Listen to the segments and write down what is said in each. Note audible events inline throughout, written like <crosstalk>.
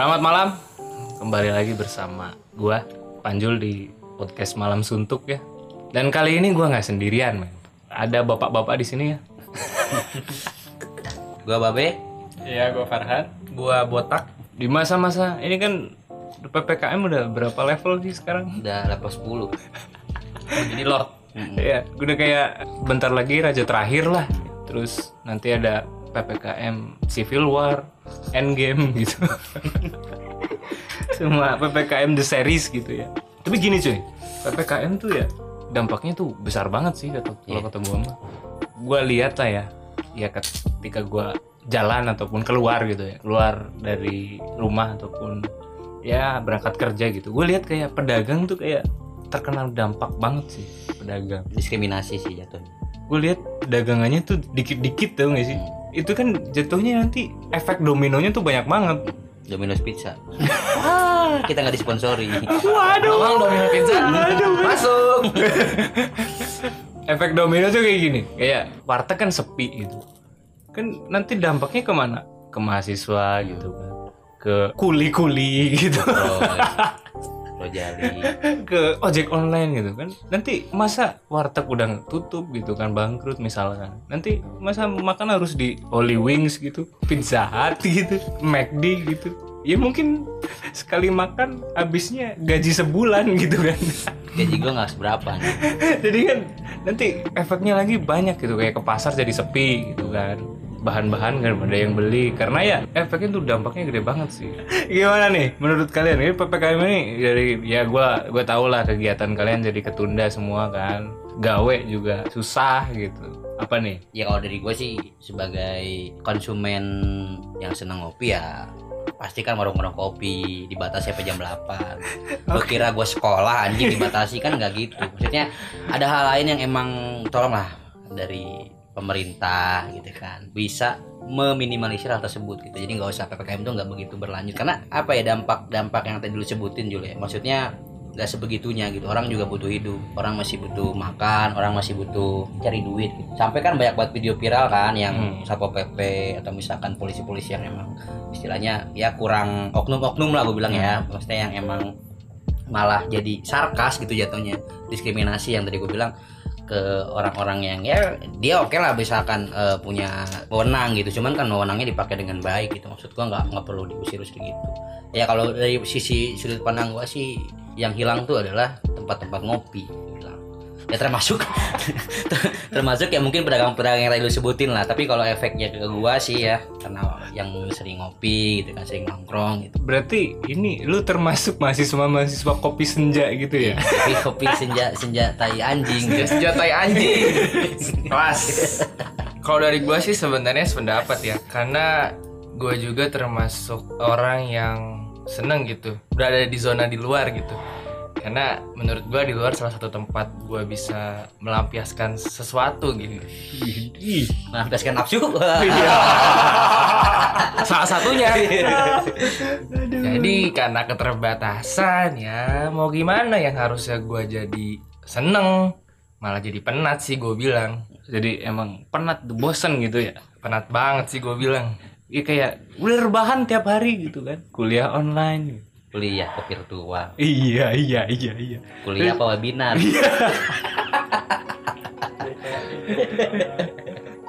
Selamat malam. Kembali lagi bersama gua Panjul di podcast Malam Suntuk ya. Dan kali ini gua nggak sendirian, men. Ada bapak-bapak di sini ya. <laughs> Gua Babe. Iya, gue Farhan. Gua Botak. Di masa-masa ini kan PPKM udah berapa level sih sekarang? Udah level 10. Jadi Lord. Iya, udah kayak bentar lagi raja terakhir lah. Terus nanti ada PPKM Civil War, Endgame gitu. Semua PPKM the series gitu ya. Tapi gini cuy, PPKM tuh ya dampaknya tuh besar banget sih kata kalau kata gua mah. Gua lihat lah ya, ya ketika gua jalan ataupun keluar gitu ya, keluar dari rumah ataupun ya berangkat kerja gitu. Gue lihat kayak pedagang tuh kayak terkena dampak banget sih pedagang. Diskriminasi sih jatuhnya. Gue lihat dagangannya tuh dikit-dikit tau gak sih? Itu kan jatuhnya nanti efek dominonya tuh banyak banget. Domino's Pizza. Wah, kita nggak disponsori. Waduh. Emang Domino Pizza. Masuk. <laughs> Efek domino tuh kayak gini, kayak warteg kan sepi gitu. Kan nanti dampaknya ke mana? Ke mahasiswa gitu kan. Ke kuli-kuli gitu. Rojali. <laughs> ke ojek online gitu kan. Nanti masa warteg udah tutup gitu kan bangkrut misalkan. Nanti masa makan harus di Holy Wings gitu Pizza Hut <laughs> gitu McD gitu. Ya mungkin <laughs> sekali makan habisnya gaji sebulan gitu kan. Gaji gua nggak seberapa. Nih. jadi kan nanti efeknya lagi banyak gitu kayak ke pasar jadi sepi gitu kan bahan-bahan kan ada yang beli. Karena ya efeknya tuh dampaknya gede banget sih. <laughs> Gimana nih menurut kalian? Ini ppkm ini dari ya gua gua tau lah kegiatan kalian jadi ketunda semua kan. Gawe juga susah gitu. Apa nih? Ya kalau dari gue sih sebagai konsumen yang seneng ngopi ya pasti kan warung-warung kopi dibatasi sampai jam 8 <laughs> Gue kira gue sekolah anjing dibatasi kan nggak gitu. Maksudnya ada hal lain yang emang tolonglah dari pemerintah gitu kan bisa meminimalisir hal tersebut gitu. Jadi nggak usah ppkm itu nggak begitu berlanjut. Karena apa ya dampak dampak yang tadi dulu sebutin Jul ya? Maksudnya nggak sebegitunya gitu. Orang juga butuh hidup orang masih butuh makan orang masih butuh cari duit gitu. sampai kan banyak banget video viral kan yang Hmm. satpol pp atau misalkan polisi-polisi yang emang istilahnya ya kurang oknum-oknum lah gue bilang ya. Maksudnya yang emang malah jadi sarkas gitu jatuhnya. Diskriminasi yang tadi gue bilang ke orang-orang yang ya dia oke lah misalkan eh, punya wewenang gitu. Cuman kan wewenangnya dipakai dengan baik gitu. Maksud gua nggak nggak perlu diusir-usir gitu ya kalau dari sisi sudut pandang gua sih yang hilang tuh adalah tempat-tempat ngopi ya termasuk <laughs> termasuk ya mungkin pedagang-pedagang yang tadi lu sebutin lah tapi kalau efeknya ke gua sih ya karena yang sering ngopi gitu kan sering nongkrong gitu berarti ini lu termasuk mahasiswa mahasiswa kopi senja gitu ya kopi kopi senja senja tai anjing gitu. Senjatai anjing. Kelas. <laughs> Kalau dari gua sih sebenarnya sependapat ya, karena gua juga termasuk orang yang seneng gitu berada di zona di luar gitu. Karena menurut gua di luar salah satu tempat gua bisa melampiaskan sesuatu gitu. Melampiaskan nafsu. <laughs> Salah satunya. Jadi karena keterbatasan ya mau gimana yang harusnya gua jadi seneng malah jadi penat sih gue bilang. Jadi emang penat bosen gitu ya? Penat banget sih gue bilang. Iya kayak udah rebahan tiap hari gitu kan? Kuliah online kuliah ke virtual iya iya iya iya kuliah apa webinar <laughs>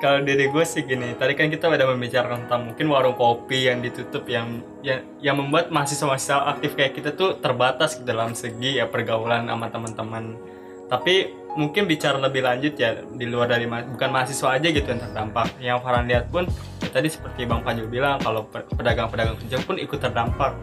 Kalau dari gue sih gini, tadi kan kita udah membicarakan tentang mungkin warung kopi yang ditutup yang yang, yang membuat mahasiswa-mahasiswa aktif kayak kita tuh terbatas dalam segi ya pergaulan sama teman-teman. Tapi mungkin bicara lebih lanjut ya di luar dari ma- bukan mahasiswa aja gitu yang terdampak. Yang Farhan lihat pun ya tadi seperti Bang Panjul bilang kalau pe- pedagang-pedagang kecil pun ikut terdampak.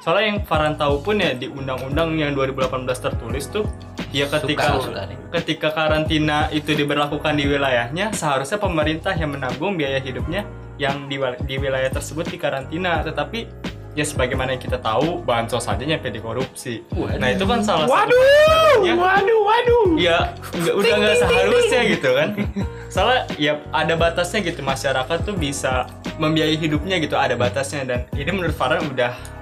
Soalnya yang Farhan tahu pun ya di undang-undang yang 2018 tertulis tuh ya ketika suka suka nih ketika karantina itu diberlakukan di wilayahnya, seharusnya pemerintah yang menanggung biaya hidupnya yang di, di wilayah tersebut di karantina. Tetapi ya sebagaimana yang kita tahu, bansos saja nyampe di korupsi. Nah itu kan salah satu. Ya, waduh waduh ya nggak udah nggak seharusnya gitu kan. Soalnya ya ada batasnya gitu masyarakat tuh bisa membiayai hidupnya gitu ada batasnya dan ini menurut Farhan udah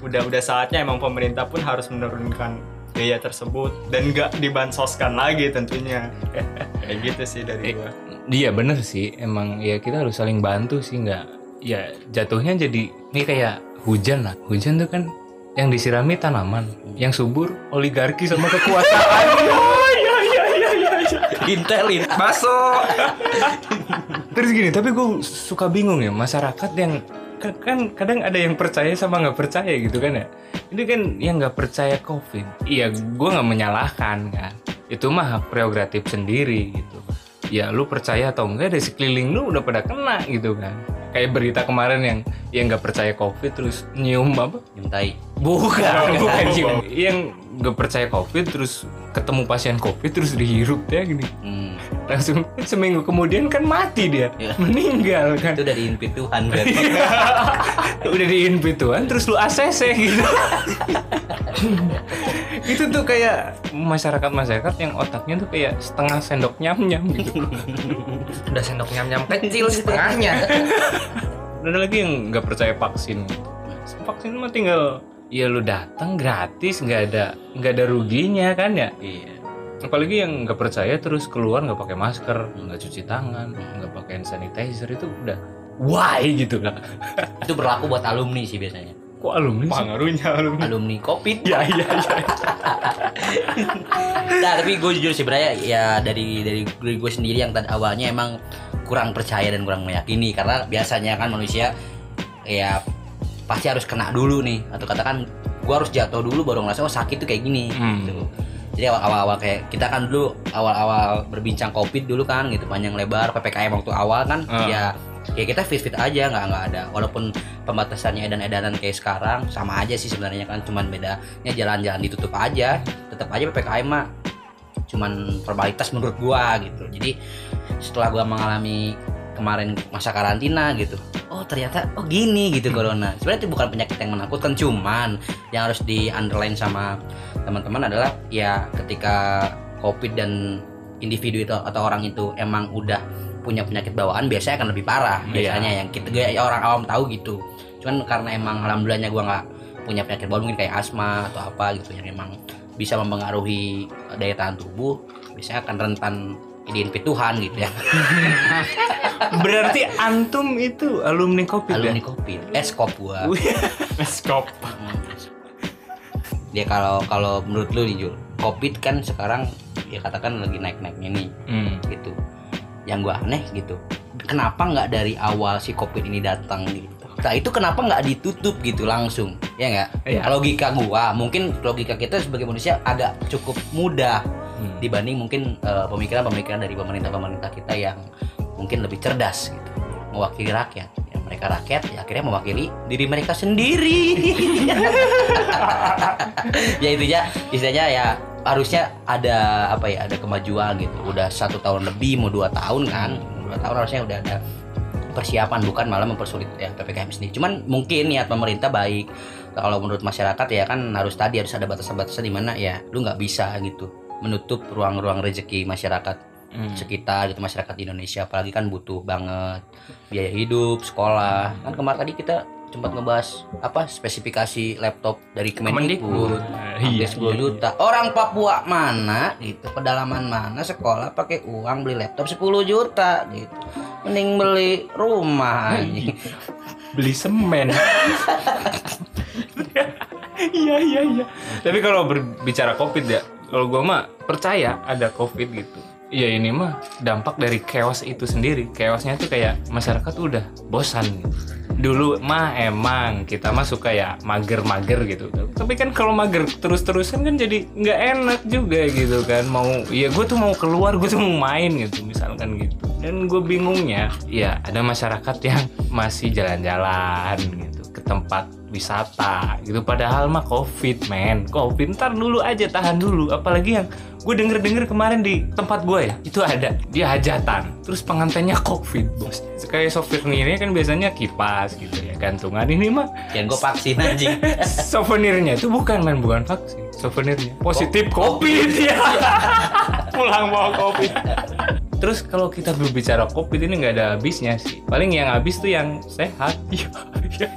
udah udah saatnya emang pemerintah pun harus menurunkan biaya tersebut dan nggak dibansoskan lagi tentunya. <laughs> Kayak gitu sih dari Eh, gua. Iya bener sih, emang ya kita harus saling bantu sih nggak ya jatuhnya jadi ini kayak hujan lah. Hujan tuh kan yang disirami tanaman yang subur oligarki sama kekuasaan. <laughs> Ya ya ya ya ya Intelin. Masuk. terus gini tapi gue suka bingung ya masyarakat yang kan, kadang ada yang percaya sama nggak percaya gitu kan ya? Ini kan yang nggak percaya covid. Iya gue nggak menyalahkan kan. Itu mah hak prerogatif sendiri gitu. Ya lu percaya atau enggak dari sekeliling lu udah pada kena gitu kan. Kayak berita kemarin yang yang nggak percaya covid terus nyium apa? Nyuntai. bukan <laughs> bukan nyium. Yang nggak percaya covid terus ketemu pasien covid terus dihirup ya gini Hmm. langsung seminggu kemudian kan mati dia Ya. meninggal kan Itu dari impit Tuhan berarti. <laughs> udah diinvituan terus lu ACC gitu <laughs> itu tuh kayak masyarakat masyarakat yang otaknya tuh kayak setengah sendok nyam nyam gitu <laughs> Udah sendok nyam-nyam kecil setengahnya. ada lagi yang nggak percaya vaksin vaksin mah tinggal ya lu datang gratis nggak ada nggak ada ruginya kan ya Iya. apalagi yang nggak percaya terus keluar nggak pakai masker nggak cuci tangan nggak pakai hand sanitizer itu udah why gitu kan <laughs> Itu berlaku buat alumni sih biasanya. kok alumni pengaruhnya alumni Alumni Covid. ya ya ya <laughs> Nah, tapi gue jujur sih Braya ya dari dari dari gue sendiri yang tadi awalnya emang kurang percaya dan kurang meyakini karena biasanya kan manusia ya pasti harus kena dulu nih atau katakan gue harus jatuh dulu baru ngerasa oh sakit tuh kayak gini Hmm. gitu. Jadi awal- awal-awal kayak kita kan dulu awal-awal berbincang covid dulu kan gitu panjang lebar ppkm waktu awal kan Ah. ya ya kita fit fit aja nggak nggak ada walaupun pembatasannya edan-edanan kayak sekarang sama aja sih sebenarnya kan cuman bedanya jalan-jalan ditutup aja tetap aja ppkm mah cuman formalitas menurut gua gitu jadi setelah gua mengalami kemarin masa karantina gitu. Oh ternyata oh gini gitu corona. Sebenarnya itu bukan penyakit yang menakutkan cuman yang harus di underline sama teman-teman adalah ya ketika covid dan individu itu atau orang itu emang udah punya penyakit bawaan biasanya akan lebih parah Iya. biasanya yang kita ya orang awam tahu gitu. Cuman karena emang alhamdulillahnya gua nggak punya penyakit bawaan mungkin kayak asma atau apa gitu yang emang bisa mempengaruhi daya tahan tubuh biasanya akan rentan diinfek Tuhan gitu ya. <laughs> Berarti antum itu alumni Covid ya? alumni covid eh skop gua. <laughs> Skop. Hmm. dia kalau kalau menurut lu nih Jul covid kan sekarang ya katakan lagi naik naiknya nih Hmm. gitu. Yang gua aneh gitu. Kenapa nggak dari awal si covid ini datang gitu? Nah itu kenapa nggak ditutup gitu langsung? Ya nggak? Iya. logika gua mungkin logika kita sebagai manusia agak cukup mudah Hmm. dibanding mungkin eh, pemikiran-pemikiran dari pemerintah-pemerintah kita yang mungkin lebih cerdas gitu. Mewakili rakyat. Ya mereka rakyat ya akhirnya mewakili diri mereka sendiri. <laughs> Ya itu ya istilahnya ya harusnya ada apa ya ada kemajuan gitu. Udah satu tahun lebih mau dua tahun kan. Dua tahun harusnya udah ada persiapan bukan malah mempersulit ya ppkm sendiri. Cuman mungkin niat pemerintah baik. Kalau menurut masyarakat ya kan harus tadi harus ada batasan-batasan di mana ya lu nggak bisa gitu menutup ruang-ruang rezeki masyarakat Hmm. sekitar gitu masyarakat di Indonesia. Apalagi kan butuh banget biaya hidup sekolah. Kan kemarin tadi kita sempat ngebahas apa spesifikasi laptop dari Kemendikbud. Iya, hampir 10 juta. Orang Papua mana gitu pedalaman mana sekolah pakai uang beli laptop 10 juta gitu. Mending beli rumah <laughs> anjing Beli semen. <laughs> Iya iya iya. Tapi kalau berbicara Covid ya, kalau gua mah percaya ada Covid gitu. Iya ini mah dampak dari chaos itu sendiri. Chaosnya tuh kayak masyarakat udah bosan. Gitu. Dulu mah emang kita mah suka ya mager-mager gitu. Tapi kan kalau mager terus-terusan kan jadi nggak enak juga gitu kan. Mau ya gue tuh mau keluar, gue tuh mau main gitu misalkan gitu. Dan gue bingungnya, ya ada masyarakat yang masih jalan-jalan gitu ke tempat wisata gitu. Padahal mah covid men. Covid ntar dulu aja tahan dulu. Apalagi yang gue denger denger kemarin di tempat gue ya itu ada. Dia hajatan terus pengantinnya covid bos. Kayak souvenir ini kan biasanya kipas gitu ya gantungan. Ini mah yang gue vaksin anjing. <laughs> Souvenirnya itu bukan men. Bukan vaksin souvenirnya. Positif covid. Ya <laughs> pulang bawa covid. Terus kalau kita berbicara covid ini nggak ada habisnya sih. Paling yang habis tuh yang sehat. <laughs> Iya, iya,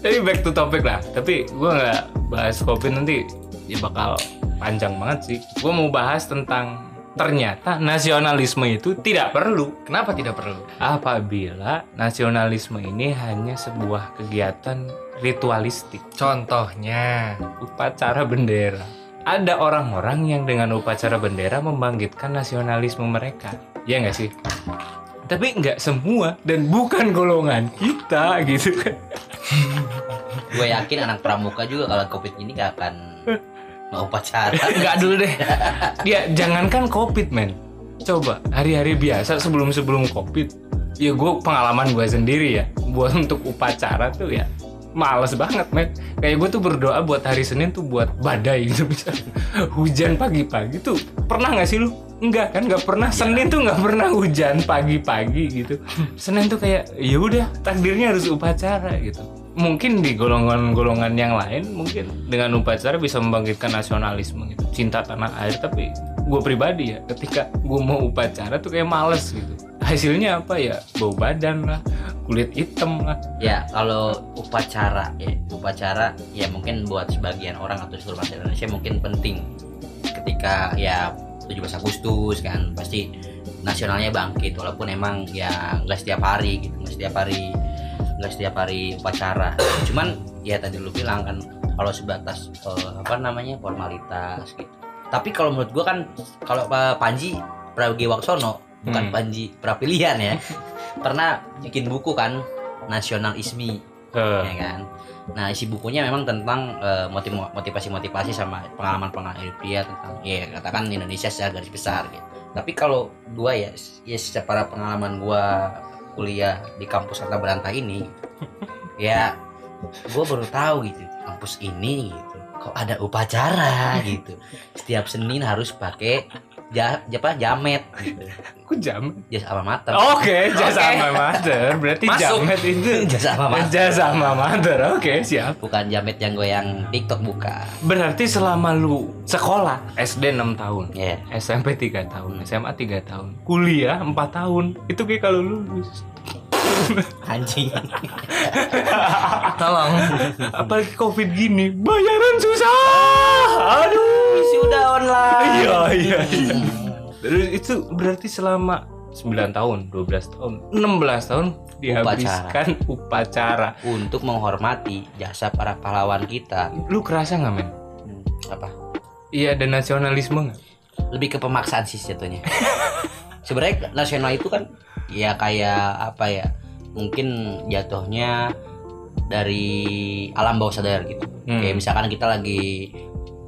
iya. Tapi back to topic lah. Tapi gue nggak bahas covid nanti ya bakal panjang banget sih. Gue mau bahas tentang ternyata nasionalisme itu tidak perlu Kenapa tidak perlu? apabila nasionalisme ini hanya sebuah kegiatan ritualistik, Contohnya, upacara bendera. Ada orang-orang yang dengan upacara bendera membangkitkan nasionalisme mereka, ya nggak sih? Tapi nggak semua dan bukan golongan kita gitu kan. gue yakin anak pramuka juga kalau covid ini gak akan mau upacara <laughs> Nggak dulu deh. Dia jangankan covid men. Coba hari-hari biasa sebelum-sebelum covid, ya gue pengalaman gue sendiri ya. Buat untuk upacara tuh ya males banget men kayak gue tuh berdoa buat hari Senin tuh buat badai gitu bisa hujan pagi-pagi tuh pernah nggak sih lu Enggak kan nggak pernah. Senin tuh nggak pernah hujan pagi-pagi gitu. Senin tuh kayak ya udah takdirnya harus upacara gitu. Mungkin di golongan-golongan yang lain mungkin dengan upacara bisa membangkitkan nasionalisme gitu. Cinta tanah air tapi gue pribadi ya ketika gue mau upacara tuh kayak males gitu. Hasilnya apa ya? Bau badan lah kulit hitam lah. Ya kalau upacara ya upacara ya mungkin buat sebagian orang atau seluruh masyarakat Indonesia mungkin penting. Ketika ya 17 Agustus kan pasti nasionalnya bangkit walaupun emang ya nggak setiap hari gitu nggak setiap hari nggak setiap hari upacara. Cuman ya tadi lu bilang kan kalau sebatas eh, apa namanya formalitas gitu. Tapi kalau menurut gua kan kalau Pak Panji Pragiwaksono bukan Hmm. Panji Prapilian ya <laughs> pernah bikin buku kan nasionalisme Eh, ya kan nah isi bukunya memang tentang motiv- motivasi-motivasi sama pengalaman-pengalaman hidup dia tentang ya katakan Indonesia secara garis besar gitu. Tapi kalau gua ya ya secara pengalaman gua kuliah di kampus Kata Berantah ini <laughs> ya gua baru tahu gitu kampus ini gitu kok ada upacara gitu. Setiap Senin harus pakai ja, apa jamet gitu aku jam jas alma mater oke jasa alma mater berarti Masuk. jamet itu <laughs> jas alma mater jasa alma mater oke siap bukan jamet yang goyang TikTok bukan berarti selama lu sekolah SD 6 tahun ya SMP 3 tahun, SMA 3 tahun, kuliah 4 tahun. Itu kayak kalau lulus. anjing <laughs> tolong. Apalagi Covid gini, bayaran susah. Aduh. Sudah online <laughs> Iya, iya, iya. Terus itu berarti selama 9 tahun, 12 tahun, 16 tahun dihabiskan upacara. untuk menghormati jasa para pahlawan kita Lu kerasa nggak men? Hmm, apa Iya ada nasionalisme nggak? lebih ke pemaksaan sih jatuhnya <laughs> sebenarnya nasional itu kan ya kayak apa ya mungkin jatuhnya dari alam bawah sadar gitu Hmm. kayak misalkan kita lagi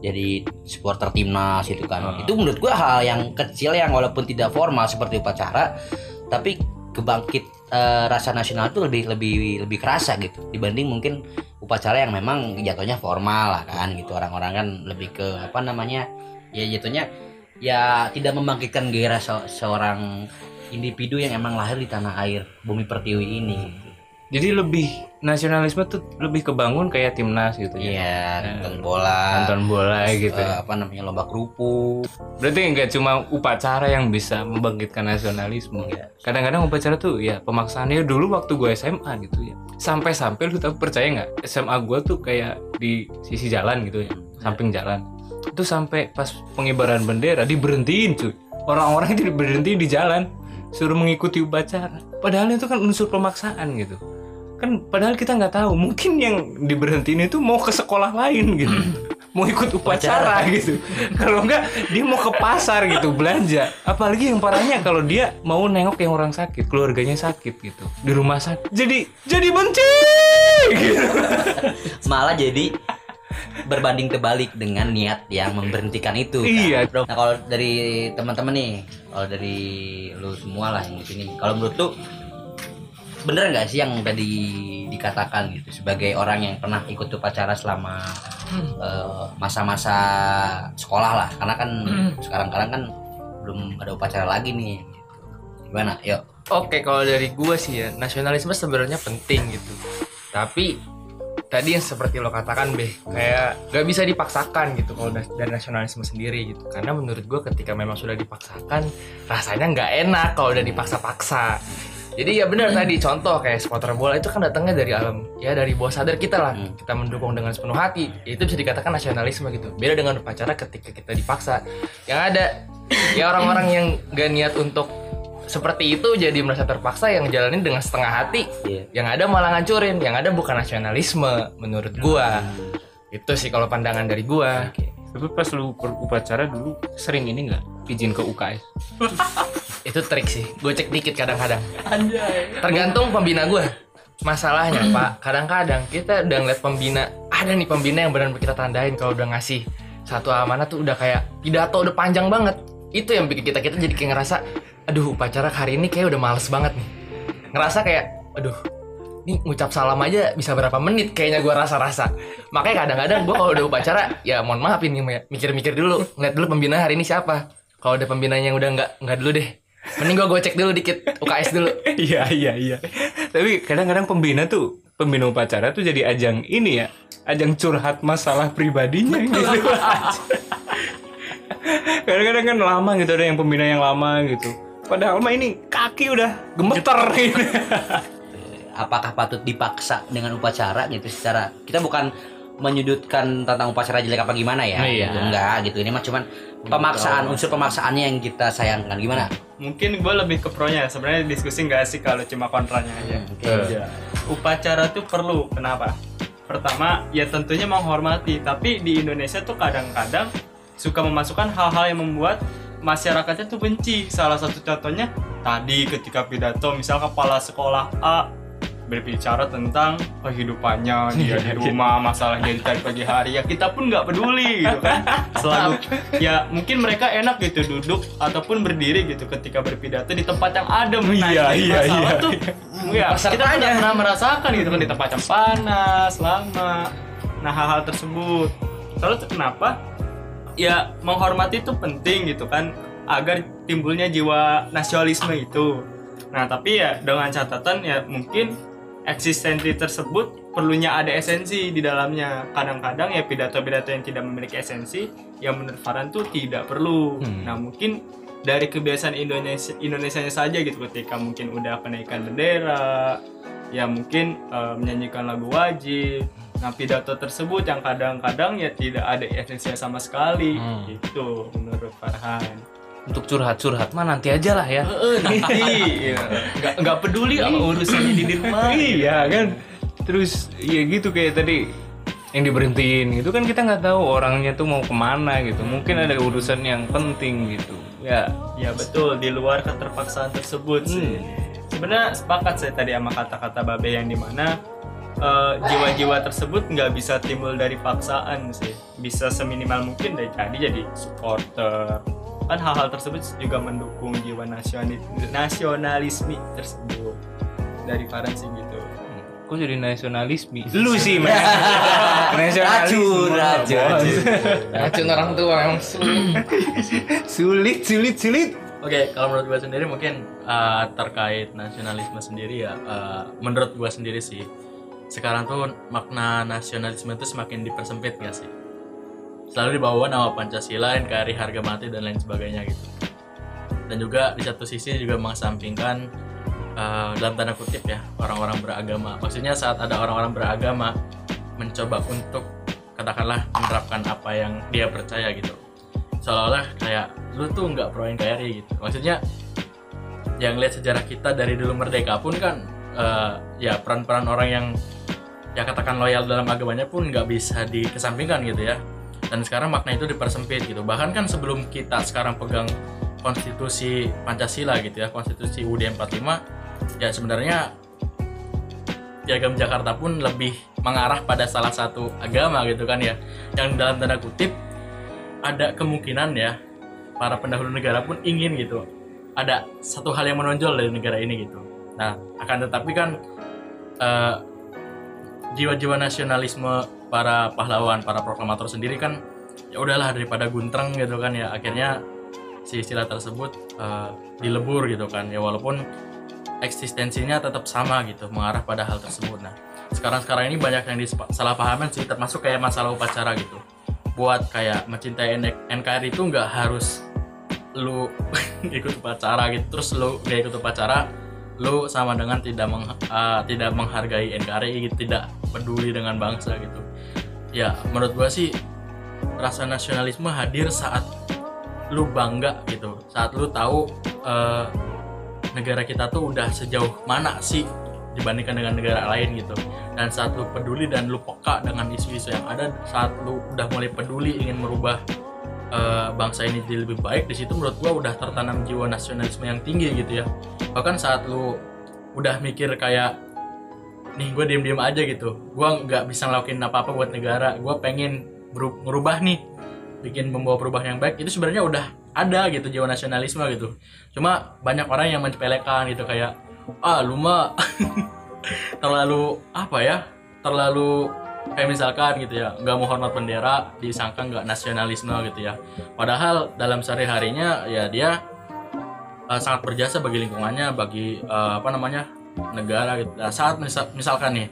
jadi supporter timnas gitu kan Ah. itu menurut gua hal yang kecil yang walaupun tidak formal seperti upacara tapi kebangkit eh, rasa nasional itu lebih lebih lebih kerasa gitu dibanding mungkin upacara yang memang jatuhnya formal lah kan gitu orang-orang kan lebih ke apa namanya ya jatuhnya ya tidak membangkitkan gairah se- seorang individu yang emang lahir di tanah air bumi pertiwi ini. Jadi lebih nasionalisme tuh lebih kebangun kayak timnas gitu ya. Iya, nonton bola, Nonton bola gitu. eh, ya. apa namanya lomba kerupuk, Berarti nggak cuma upacara yang bisa membangkitkan nasionalisme. Iya. Kadang-kadang upacara tuh ya pemaksaannya dulu waktu gue SMA gitu ya. Sampai-sampai lu tahu percaya nggak? SMA gue tuh kayak di sisi jalan gitu ya, samping jalan. Itu sampai pas pengibaran bendera diberhentiin cuy. Orang-orang itu diberhentiin di jalan, suruh mengikuti upacara. Padahal itu kan unsur pemaksaan gitu. Kan padahal kita nggak tahu, mungkin yang diberhentiin itu mau ke sekolah lain gitu. mau ikut upacara gitu. Kalau enggak dia mau ke pasar gitu belanja. Apalagi yang parahnya kalau dia mau nengok yang orang sakit, keluarganya sakit gitu di rumah sakit. Jadi jadi benci gitu. <laughs> malah jadi berbanding terbalik dengan niat yang memberhentikan itu. kan. Iya. Nah kalau dari teman-teman nih, kalau dari lu semua lah yang di sini, kalau menurut lu bener nggak sih yang tadi dikatakan gitu sebagai orang yang pernah ikut upacara selama eh, masa-masa sekolah lah, karena kan sekarang-karang kan belum ada upacara lagi nih. Gimana? Yuk. Oke, kalau dari gua sih ya, nasionalisme sebenarnya penting gitu. Tapi tadi yang seperti lo katakan beh, kayak gak bisa dipaksakan gitu kalau dari nasionalisme sendiri gitu. Karena menurut gua ketika memang sudah dipaksakan, rasanya nggak enak kalau udah dipaksa-paksa. Jadi ya benar tadi contoh kayak supporter bola itu kan datangnya dari alam ya dari bawah sadar kita lah. Hmm. Kita mendukung dengan sepenuh hati. Itu bisa dikatakan nasionalisme gitu. Beda dengan upacara ketika kita dipaksa. Yang ada ya orang-orang yang gak niat untuk seperti itu jadi merasa terpaksa yang jalanin dengan setengah hati. Iya. Yang ada malah ngancurin. Yang ada bukan nasionalisme menurut gua. Itu sih kalau pandangan dari gua. Tapi pas lu upacara dulu sering ini nggak izin ke UKS? <laughs> Itu trik sih. Gue cek dikit kadang-kadang. Tergantung pembina gue. Masalahnya <clears throat> Pak, kadang-kadang kita udah ngeliat pembina, ada nih pembina yang benar kita tandain kalau udah ngasih satu amanah tuh udah kayak pidato udah panjang banget. Itu yang bikin kita kita jadi kayak ngerasa, aduh upacara hari ini kayak udah males banget nih. Ngerasa kayak, aduh ini ngucap salam aja bisa berapa menit kayaknya gue rasa-rasa. Makanya kadang-kadang gue kalau udah upacara, ya mohon maaf ini ya, mikir-mikir dulu, ngeliat dulu pembina hari ini siapa. Kalau ada pembinanya yang udah nggak nggak dulu deh. Mending gue gocek dulu dikit UKS dulu. <laughs> Iya iya iya. Tapi kadang-kadang pembina tuh pembina upacara tuh jadi ajang ini ya, ajang curhat masalah pribadinya gitu. <laughs> kadang-kadang kan lama gitu ada yang pembina yang lama gitu. Padahal mah ini kaki udah gemeter gitu. <laughs> apakah patut dipaksa dengan upacara gitu secara kita bukan menyudutkan tentang upacara jelek apa gimana ya Iya. gitu. enggak gitu ini mah cuman pemaksaan unsur pemaksaannya yang kita sayangkan gimana Mungkin gue lebih ke pronya. Sebenarnya diskusi nggak sih kalau cuma kontranya aja. Oke. Iya. Upacara tuh perlu. Kenapa? Pertama, ya tentunya menghormati. Tapi di Indonesia tuh kadang-kadang suka memasukkan hal-hal yang membuat masyarakatnya tuh benci. Salah satu contohnya tadi ketika pidato, misal kepala sekolah A berbicara tentang kehidupannya dia di rumah masalahnya di pagi hari ya kita pun nggak peduli gitu kan. <laughs> Selalu ya mungkin mereka enak gitu duduk ataupun berdiri gitu ketika berpidato di tempat yang adem. Nah, Iya, iya, masalah iya. tuh ya kita tidak pernah merasakan gitu kan di tempat yang panas lama. Nah hal-hal tersebut. Tuh kenapa? Ya menghormati itu penting gitu kan agar timbulnya jiwa nasionalisme itu. Nah tapi ya dengan catatan ya mungkin eksistensi tersebut perlunya ada esensi di dalamnya kadang-kadang ya pidato-pidato yang tidak memiliki esensi yang menurut Farhan tuh tidak perlu Hmm. nah mungkin dari kebiasaan Indonesia Indonesianya saja gitu ketika mungkin udah kenaikan bendera ya mungkin eh, menyanyikan lagu wajib nah pidato tersebut yang kadang-kadang ya tidak ada esensinya sama sekali Hmm. itu menurut Farhan Untuk curhat-curhat mah nanti aja lah ya. nanti <laughs> ya. nggak nggak peduli sama urusannya di rumah iya kan. Terus ya gitu kayak tadi yang diberhentiin gitu kan kita nggak tahu orangnya tuh mau ke mana gitu. Mungkin ada urusan yang penting gitu. Ya Ya betul di luar keterpaksaan tersebut sih. Sebenarnya sepakat saya tadi sama kata-kata Babe yang di mana eh, jiwa-jiwa tersebut nggak bisa timbul dari paksaan sih. Bisa seminimal mungkin dari jadi jadi supporter. Kan hal-hal tersebut juga mendukung jiwa nasional nasionalisme tersebut. Dari Farhan sih gitu. kok jadi nasionalisme? Lu sih <laughs> men. Racun, racun. Racun orang tua emang sulit. sulit, sulit, sulit. Oke, kalau menurut gue sendiri mungkin uh, terkait nasionalisme sendiri ya, uh, menurut gue sendiri sih, sekarang tuh makna nasionalisme itu semakin dipersempit gak sih? Selalu dibawa nama Pancasila, NKRI, harga mati dan lain sebagainya gitu. Dan juga di satu sisi juga mengesampingkan uh, dalam tanda kutip ya orang-orang beragama. Maksudnya saat ada orang-orang beragama mencoba untuk katakanlah menerapkan apa yang dia percaya gitu seolah-olah kayak lu tuh nggak pro NKRI gitu maksudnya yang lihat sejarah kita dari dulu merdeka pun kan eh, ya peran-peran orang yang ya katakan loyal dalam agamanya pun nggak bisa dikesampingkan gitu ya dan sekarang makna itu dipersempit gitu. Bahkan kan sebelum kita sekarang pegang konstitusi Pancasila gitu ya konstitusi UUD 45 ya sebenarnya piagam Jakarta pun lebih mengarah pada salah satu agama gitu kan ya. Yang dalam tanda kutip ada kemungkinan ya para pendahulu negara pun ingin gitu ada satu hal yang menonjol dari negara ini gitu. Nah akan tetapi kan eh, jiwa-jiwa nasionalisme para pahlawan para proklamator sendiri kan ya udahlah daripada guntreng gitu kan ya akhirnya si istilah tersebut eh, dilebur gitu kan. Ya walaupun eksistensinya tetap sama gitu mengarah pada hal tersebut. Nah sekarang sekarang ini banyak yang disalahpahaman sih termasuk kayak masalah upacara gitu. Buat kayak mencintai NKRI itu nggak harus lu <laughs> ikut upacara gitu terus lu gak ikut upacara lu sama dengan tidak meng, uh, tidak menghargai NKRI tidak peduli dengan bangsa gitu ya menurut gua sih rasa nasionalisme hadir saat lu bangga gitu. Saat lu tahu uh, negara kita tuh udah sejauh mana sih dibandingkan dengan negara lain gitu. Dan saat lu peduli dan lu peka dengan isu-isu yang ada saat lu udah mulai peduli ingin merubah uh, bangsa ini jadi lebih baik di situ menurut gua udah tertanam jiwa nasionalisme yang tinggi gitu ya. Bahkan saat lu udah mikir kayak nih gue diem diem aja gitu. Gue nggak bisa ngelakuin apa apa buat negara. Gue pengen beru- ngerubah nih bikin membawa perubahan yang baik. Itu sebenarnya udah ada gitu jiwa nasionalisme gitu. Cuma banyak orang yang menyepelekan gitu kayak ah lu mah <laughs> terlalu apa ya terlalu kayak misalkan gitu ya nggak mau hormat bendera disangka nggak nasionalisme gitu ya. Padahal dalam sehari harinya ya dia uh, sangat berjasa bagi lingkungannya bagi uh, apa namanya negara gitu. Nah, saat misal, misalkan nih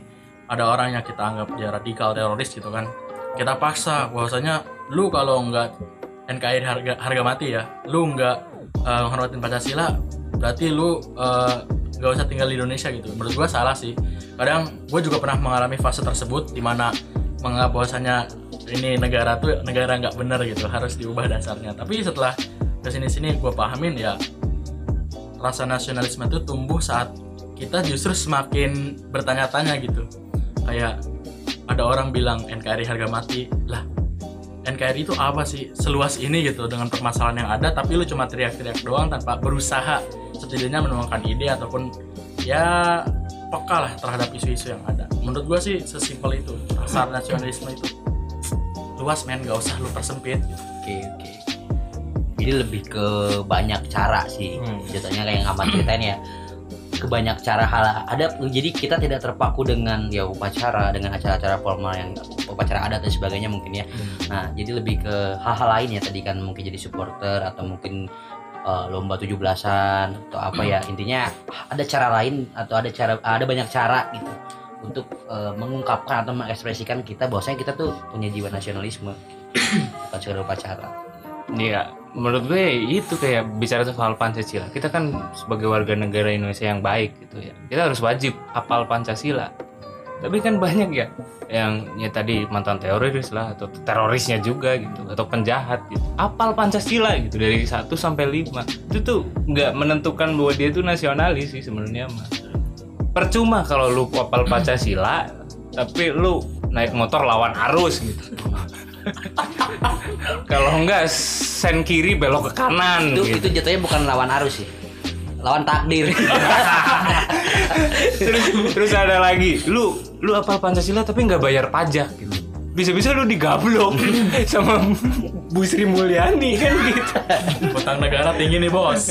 ada orang yang kita anggap dia radikal teroris gitu kan kita paksa bahwasanya lu kalau nggak NKRI harga harga mati ya lu nggak uh, Pancasila berarti lu uh, nggak usah tinggal di Indonesia gitu. Menurut gua salah sih. Kadang gue juga pernah mengalami fase tersebut di mana menganggap bahwasanya ini negara tuh negara nggak benar gitu harus diubah dasarnya. Tapi setelah ke sini sini gue pahamin ya rasa nasionalisme itu tumbuh saat kita justru semakin bertanya-tanya gitu. Kayak ada orang bilang NKRI harga mati. Lah NKRI itu apa sih? Seluas ini gitu dengan permasalahan yang ada tapi lu cuma teriak-teriak doang tanpa berusaha setidaknya menemukan ide ataupun ya peka lah terhadap isu-isu yang ada. Menurut gua sih sesimpel itu rasa nasionalisme itu. Luas men gak usah lu persempit. Gitu. oke oke. Jadi lebih ke banyak cara sih. Hmm. jatuhnya kayak yang ceritain ya ke banyak cara hal ada jadi kita tidak terpaku dengan ya upacara dengan acara-acara formal yang upacara adat dan sebagainya mungkin ya. Nah jadi lebih ke hal-hal lain ya tadi kan mungkin jadi supporter atau mungkin uh, lomba 17-an atau apa ya. Intinya ada cara lain atau ada cara ada banyak cara gitu untuk uh, mengungkapkan atau mengekspresikan kita bahwasanya kita tuh punya jiwa nasionalisme bukan sekedar upacara Iya, menurut gue itu kayak bicara soal Pancasila. Kita kan sebagai warga negara Indonesia yang baik gitu ya. Kita harus wajib hafal Pancasila. Tapi kan banyak ya yang ya tadi mantan teroris lah atau terorisnya juga gitu atau penjahat gitu. Hafal Pancasila gitu dari 1 sampai 5. Itu tuh nggak menentukan bahwa dia itu nasionalis sih sebenarnya mah. Percuma kalau lu hafal Pancasila tapi lu naik motor lawan arus gitu. Kalau enggak sen kiri belok ke kanan itu gitu. itu jatuhnya bukan lawan arus sih. Lawan takdir. <laughs> Terus terus ada lagi lu lu apa Pancasila tapi nggak bayar pajak gitu. Bisa-bisa lu digablok <laughs> sama Bu Sri Mulyani kan gitu. Utang negara tinggi nih bos.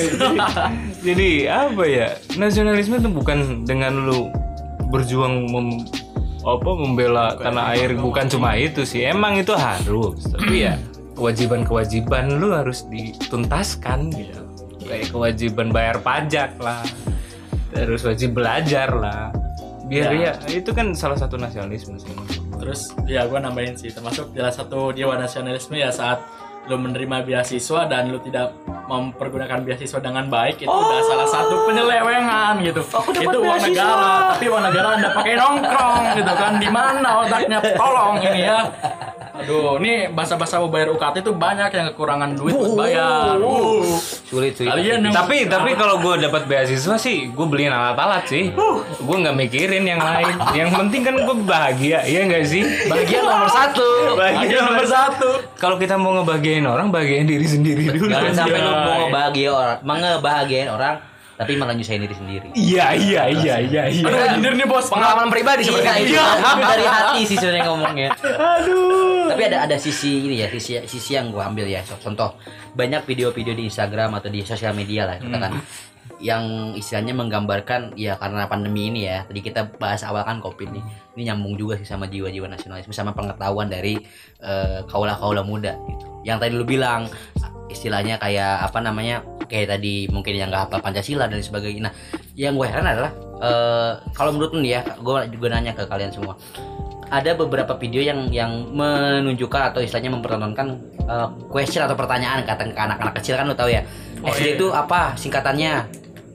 <laughs> Jadi apa ya nasionalisme itu bukan dengan lu berjuang mem, apa membela tanah air bukan cuma itu sih. Emang itu harus tapi ya kewajiban-kewajiban lu harus dituntaskan gitu. Kayak kewajiban bayar pajak lah terus wajib belajar lah. Biar ya, itu kan salah satu nasionalisme sih. Terus ya gue nambahin sih termasuk salah satu jiwa nasionalisme ya saat lu menerima beasiswa dan lu tidak mempergunakan beasiswa dengan baik itu udah salah satu penyelewengan gitu. Itu uang negara tapi uang negara anda pakai nongkrong gitu kan. Di mana otaknya? Tolong ini ya aduh ini bahasa-bahasa mau bayar UKT itu banyak yang kekurangan duit buat bayar. Uh. sulit sulit kalian yang tapi tapi kalau gue dapat beasiswa sih gue beliin alat-alat sih. Gue nggak mikirin yang lain. Yang penting kan gue bahagia iya nggak sih? Bagian <laughs> nomor satu. Bagian nomor satu. Kalau kita mau ngebahagiain orang bahagiain diri sendiri dulu. jangan sampai lu Iya, mau iya. ngebahagia orang mengebahagiain orang tapi malah nyusahin diri sendiri. Iya iya iya iya iya. Aduh nyindir nih bos. Pengalaman pribadi sebenarnya Iya. itu dari hati sih sebenarnya ngomongnya. Aduh. Tapi ada ada sisi ini ya sisi sisi yang gua ambil ya. Contoh banyak video-video di Instagram atau di sosial media lah katakan. Yang istilahnya menggambarkan ya karena pandemi ini ya. Tadi kita bahas awal kan covid nih. Ini nyambung juga sih sama jiwa-jiwa nasionalisme sama pengetahuan dari eh, kaula-kaula muda gitu. Yang tadi lu bilang istilahnya kayak apa namanya kayak tadi mungkin yang nggak hafal Pancasila dan sebagainya. Nah yang gue heran adalah eh, kalau menurut lu nih ya gue juga nanya ke kalian semua. Ada beberapa video yang yang menunjukkan atau istilahnya mempertontonkan eh, question atau pertanyaan kata ke anak-anak kecil kan lu tahu ya. Oh, SD iya. itu apa singkatannya?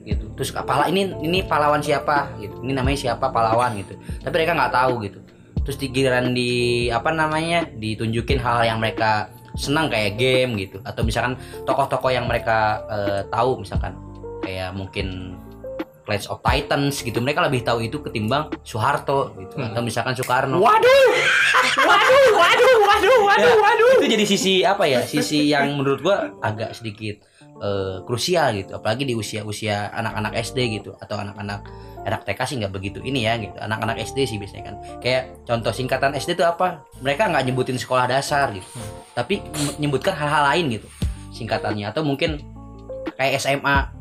Gitu. Terus pala ini ini pahlawan siapa? Gitu. Ini namanya siapa? Pahlawan gitu. Tapi mereka nggak tahu gitu. Terus di giliran di apa namanya ditunjukin hal yang mereka senang kayak game gitu. Atau misalkan tokoh-tokoh yang mereka eh, tahu misalkan kayak mungkin Clash of Titans gitu mereka lebih tahu itu ketimbang Soeharto gitu. Atau misalkan Soekarno. Waduh, <laughs> waduh, waduh, waduh, waduh, Ya, waduh. itu jadi sisi apa ya? Sisi yang menurut gua agak sedikit eh, krusial gitu. Apalagi di usia-usia anak-anak SD gitu. Atau anak-anak anak TK sih nggak begitu ini ya gitu. Anak-anak SD sih biasanya kan. Kayak contoh singkatan SD itu apa? Mereka nggak nyebutin sekolah dasar gitu. Tapi menyebutkan hal-hal lain gitu singkatannya. Atau mungkin kayak SMA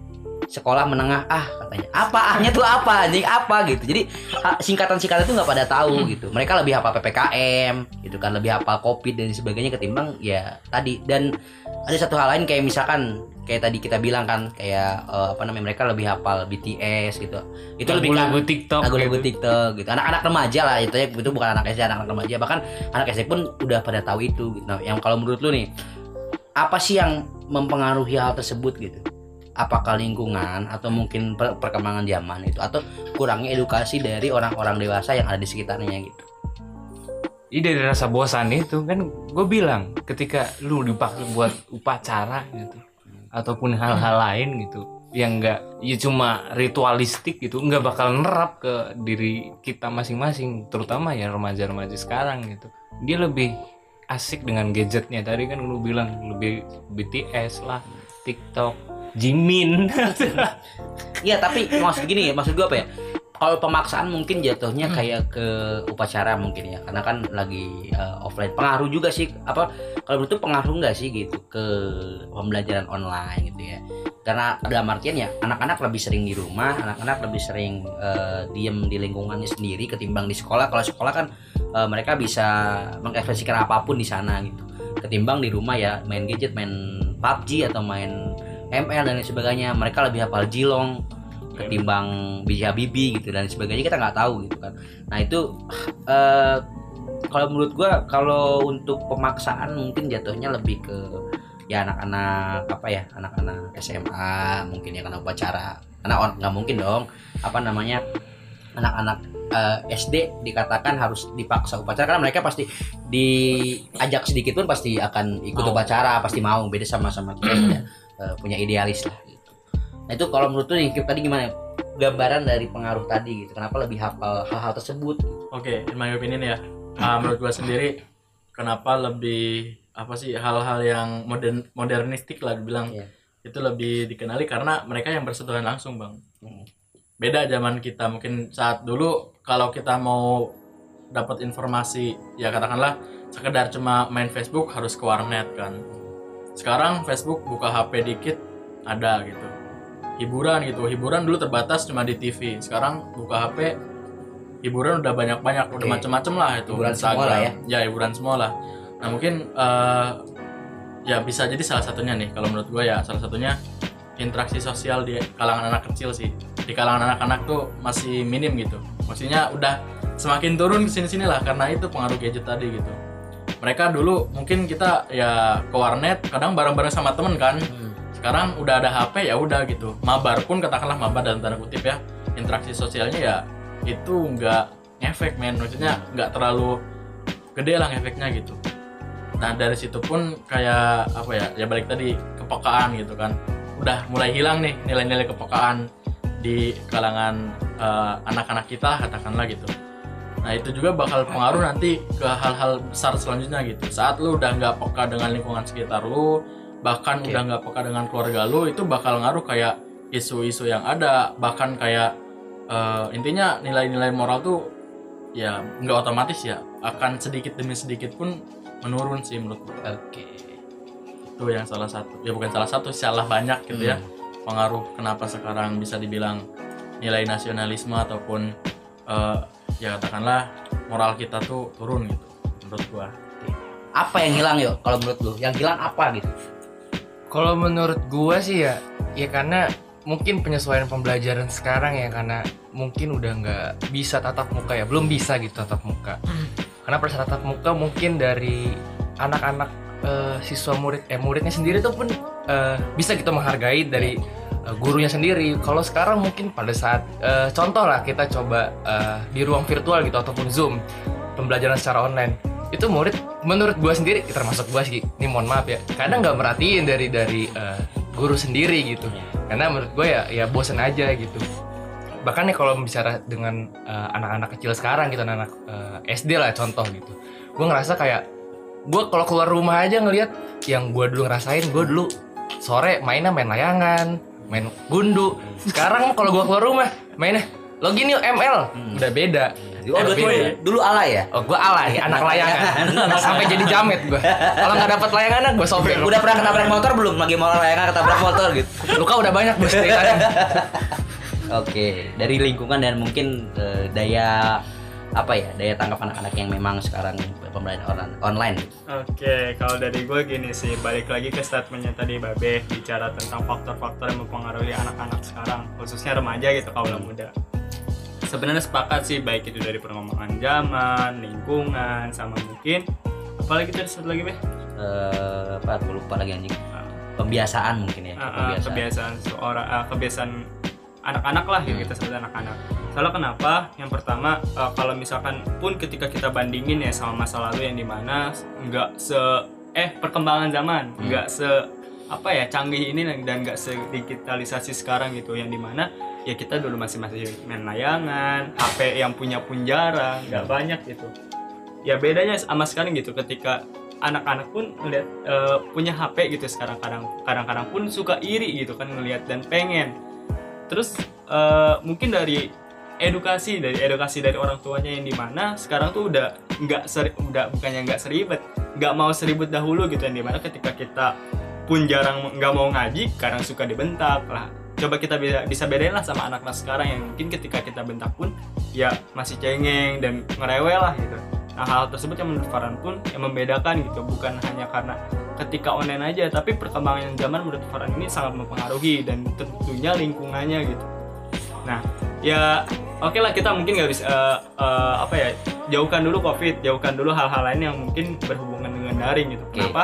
sekolah menengah ah katanya. Apa ahnya tuh apa anjing? Apa gitu. Jadi ha- singkatan-singkatan itu nggak pada tahu gitu. Mereka lebih hafal ppkm gitu kan. Lebih hafal covid dan sebagainya ketimbang ya tadi. Dan ada satu hal lain kayak misalkan kayak tadi kita bilang kan kayak eh, apa namanya mereka lebih hafal BTS gitu itu lebih kan lagu TikTok. lagu-lagu gitu. TikTok gitu anak-anak remaja lah itu ya itu bukan anak SD anak-anak remaja bahkan anak SD pun udah pada tahu itu gitu. nah yang kalau menurut lu nih apa sih yang mempengaruhi hal tersebut gitu apakah lingkungan atau mungkin per- perkembangan zaman itu atau kurangnya edukasi dari orang-orang dewasa yang ada di sekitarnya gitu Ini dari rasa bosan itu kan gue bilang ketika lu dipakai buat upacara gitu ataupun hal-hal lain gitu yang enggak ya cuma ritualistik gitu nggak bakal nerap ke diri kita masing-masing terutama ya remaja-remaja sekarang gitu. Dia lebih asik dengan gadgetnya. Tadi kan lu bilang lebih BTS lah TikTok Jimin. Iya tapi maksud gini ya maksud gua apa ya kalau pemaksaan mungkin jatuhnya kayak ke upacara mungkin ya. Karena kan lagi uh, offline. Pengaruh juga sih apa kalau menurut pengaruh nggak sih gitu ke pembelajaran online gitu ya? Karena dalam artian ya anak-anak lebih sering di rumah anak-anak lebih sering uh, diem di lingkungannya sendiri ketimbang di sekolah. Kalau sekolah kan uh, mereka bisa mengekspresikan apa pun di sana gitu. Ketimbang di rumah ya main gadget main PUBG atau main ML dan lain sebagainya mereka lebih hafal jilong ketimbang bija bibi gitu dan sebagainya kita nggak tahu gitu kan nah itu eh kalau menurut gua kalau untuk pemaksaan mungkin jatuhnya lebih ke ya anak-anak apa ya anak-anak SMA mungkin ya karena upacara karena on- nggak mungkin dong apa namanya anak-anak eh, SD dikatakan harus dipaksa upacara karena mereka pasti diajak sedikit pun pasti akan ikut Mau. upacara pasti mau beda sama sama kita punya, eh, punya idealis lah. Nah itu kalau menurut Kip, tadi gimana gambaran dari pengaruh tadi gitu kenapa lebih hafal hal-hal tersebut gitu. Oke, in my opinion ya, ah, menurut gua sendiri, kenapa lebih apa sih hal-hal yang modern modernistik lah dibilang Iya. itu lebih dikenali karena mereka yang bersentuhan langsung bang. Hmm. Beda zaman kita mungkin saat dulu kalau kita mau dapat informasi ya katakanlah sekedar cuma main Facebook harus ke warnet kan. Sekarang Facebook buka HP dikit ada gitu. Hiburan gitu, hiburan dulu terbatas cuma di TV. Sekarang buka HP hiburan udah banyak-banyak, udah Oke. macem-macem lah itu. Hiburan semua lah ya. Ya hiburan semua lah. Nah mungkin eh, ya bisa jadi salah satunya nih kalau menurut gue ya salah satunya interaksi sosial di kalangan anak kecil sih. Di kalangan anak-anak tuh masih minim gitu. Maksudnya udah semakin turun ke sini sini lah karena itu pengaruh gadget tadi gitu. Mereka dulu mungkin kita ya ke warnet kadang bareng-bareng sama temen kan. Sekarang udah ada HP ya udah gitu. Mabar pun katakanlah mabar dalam tanda kutip ya. Interaksi sosialnya ya itu nggak ngefek men. Maksudnya nggak terlalu gede lah efeknya gitu. Nah dari situ pun kayak apa ya ya balik tadi kepekaan gitu kan. Udah mulai hilang nih nilai-nilai kepekaan di kalangan eh, anak-anak kita katakanlah gitu. Nah itu juga bakal pengaruh nanti ke hal-hal besar selanjutnya gitu. Saat lu udah nggak peka dengan lingkungan sekitar lu, bahkan Oke. udah nggak peka dengan keluarga lu, itu bakal ngaruh kayak isu-isu yang ada, bahkan kayak eh, intinya nilai-nilai moral tuh ya nggak otomatis ya akan sedikit demi sedikit pun menurun sih menurut gue. Oke. Itu yang salah satu. Ya bukan salah satu, salah banyak gitu ya. Pengaruh kenapa sekarang bisa dibilang nilai nasionalisme ataupun eh, ya katakanlah moral kita tuh turun gitu menurut gua. Apa yang hilang yo kalau menurut lu? Yang hilang apa gitu? Kalau menurut gua sih ya, ya karena mungkin penyesuaian pembelajaran sekarang ya karena mungkin udah nggak bisa tatap muka ya, belum bisa gitu tatap muka. Karena pada saat tatap muka mungkin dari anak-anak eh, siswa murid eh muridnya sendiri tuh pun eh, bisa gitu menghargai dari eh, gurunya sendiri. Kalau sekarang mungkin pada saat eh, contoh lah kita coba eh, di ruang virtual gitu ataupun Zoom pembelajaran secara online itu murid menurut gua sendiri termasuk gua sih. Ini mohon maaf ya. Kadang nggak merhatiin dari dari eh, guru sendiri gitu. Karena menurut gue ya ya bosen aja gitu. Bahkan nih kalau bicara dengan eh, anak-anak kecil sekarang gitu anak-anak eh, SD lah contoh gitu. Gue ngerasa kayak gue kalau keluar rumah aja ngelihat yang gue dulu ngerasain gue dulu sore mainnya main layangan main gundu. Sekarang kalau gue keluar rumah mainnya login yuk ML udah beda Oh, Udah dulu, beda. dulu alay ya? Oh, gue alay, <laughs> anak layangan. Sampai jadi jamet gue. Kalau nggak dapat layangan, gue sobek. Udah pernah ketabrak motor belum? Lagi mau layangan ketabrak motor gitu. Luka udah banyak bos <laughs> ceritanya. Oke, dari lingkungan dan mungkin eh, daya apa ya daya tangkap anak-anak yang memang sekarang pembelajaran on- online Oke, kalau dari gue gini sih, balik lagi ke statementnya tadi Babe bicara tentang faktor-faktor yang mempengaruhi anak-anak sekarang, khususnya remaja gitu, kaula muda. Sebenarnya sepakat sih, baik itu dari perkembangan zaman, lingkungan, sama mungkin apalagi tadi satu lagi Be? Eh, apa aku lupa lagi anjing Ah, pembiasaan mungkin ya ah, pembiasaan kebiasaan seorang ah, kebiasaan anak-anak lah yang kita sebut anak-anak. Soalnya kenapa? Yang pertama eh, kalau misalkan pun ketika kita bandingin ya sama masa lalu yang di mana nggak se eh perkembangan zaman nggak se apa ya canggih ini dan nggak sedigitalisasi sekarang gitu yang di mana ya kita dulu masih masih main layangan HP yang punya pun jarang nggak banyak gitu. Ya bedanya sama sekarang gitu ketika anak-anak pun ngeliat eh, punya HP gitu sekarang kadang kadang-kadang pun suka iri gitu kan ngelihat dan pengen. Terus eh, mungkin dari edukasi dari edukasi dari orang tuanya yang di mana sekarang tuh udah nggak seri, udah bukannya nggak seribet nggak mau seribet dahulu gitu yang di mana ketika kita pun jarang nggak mau ngaji kadang suka dibentak lah coba kita bisa bedain lah sama anak-anak sekarang yang mungkin ketika kita bentak pun ya masih cengeng dan ngerewel lah gitu. Nah hal tersebut yang menurut Farhan pun yang membedakan gitu bukan hanya karena ketika online aja tapi perkembangan zaman menurut Farhan ini sangat mempengaruhi dan tentunya lingkungannya gitu. Nah ya oke lah kita mungkin nggak bisa eh, eh, apa ya jauhkan dulu covid jauhkan dulu hal-hal lain yang mungkin berhubungan dengan daring gitu. Oke. kenapa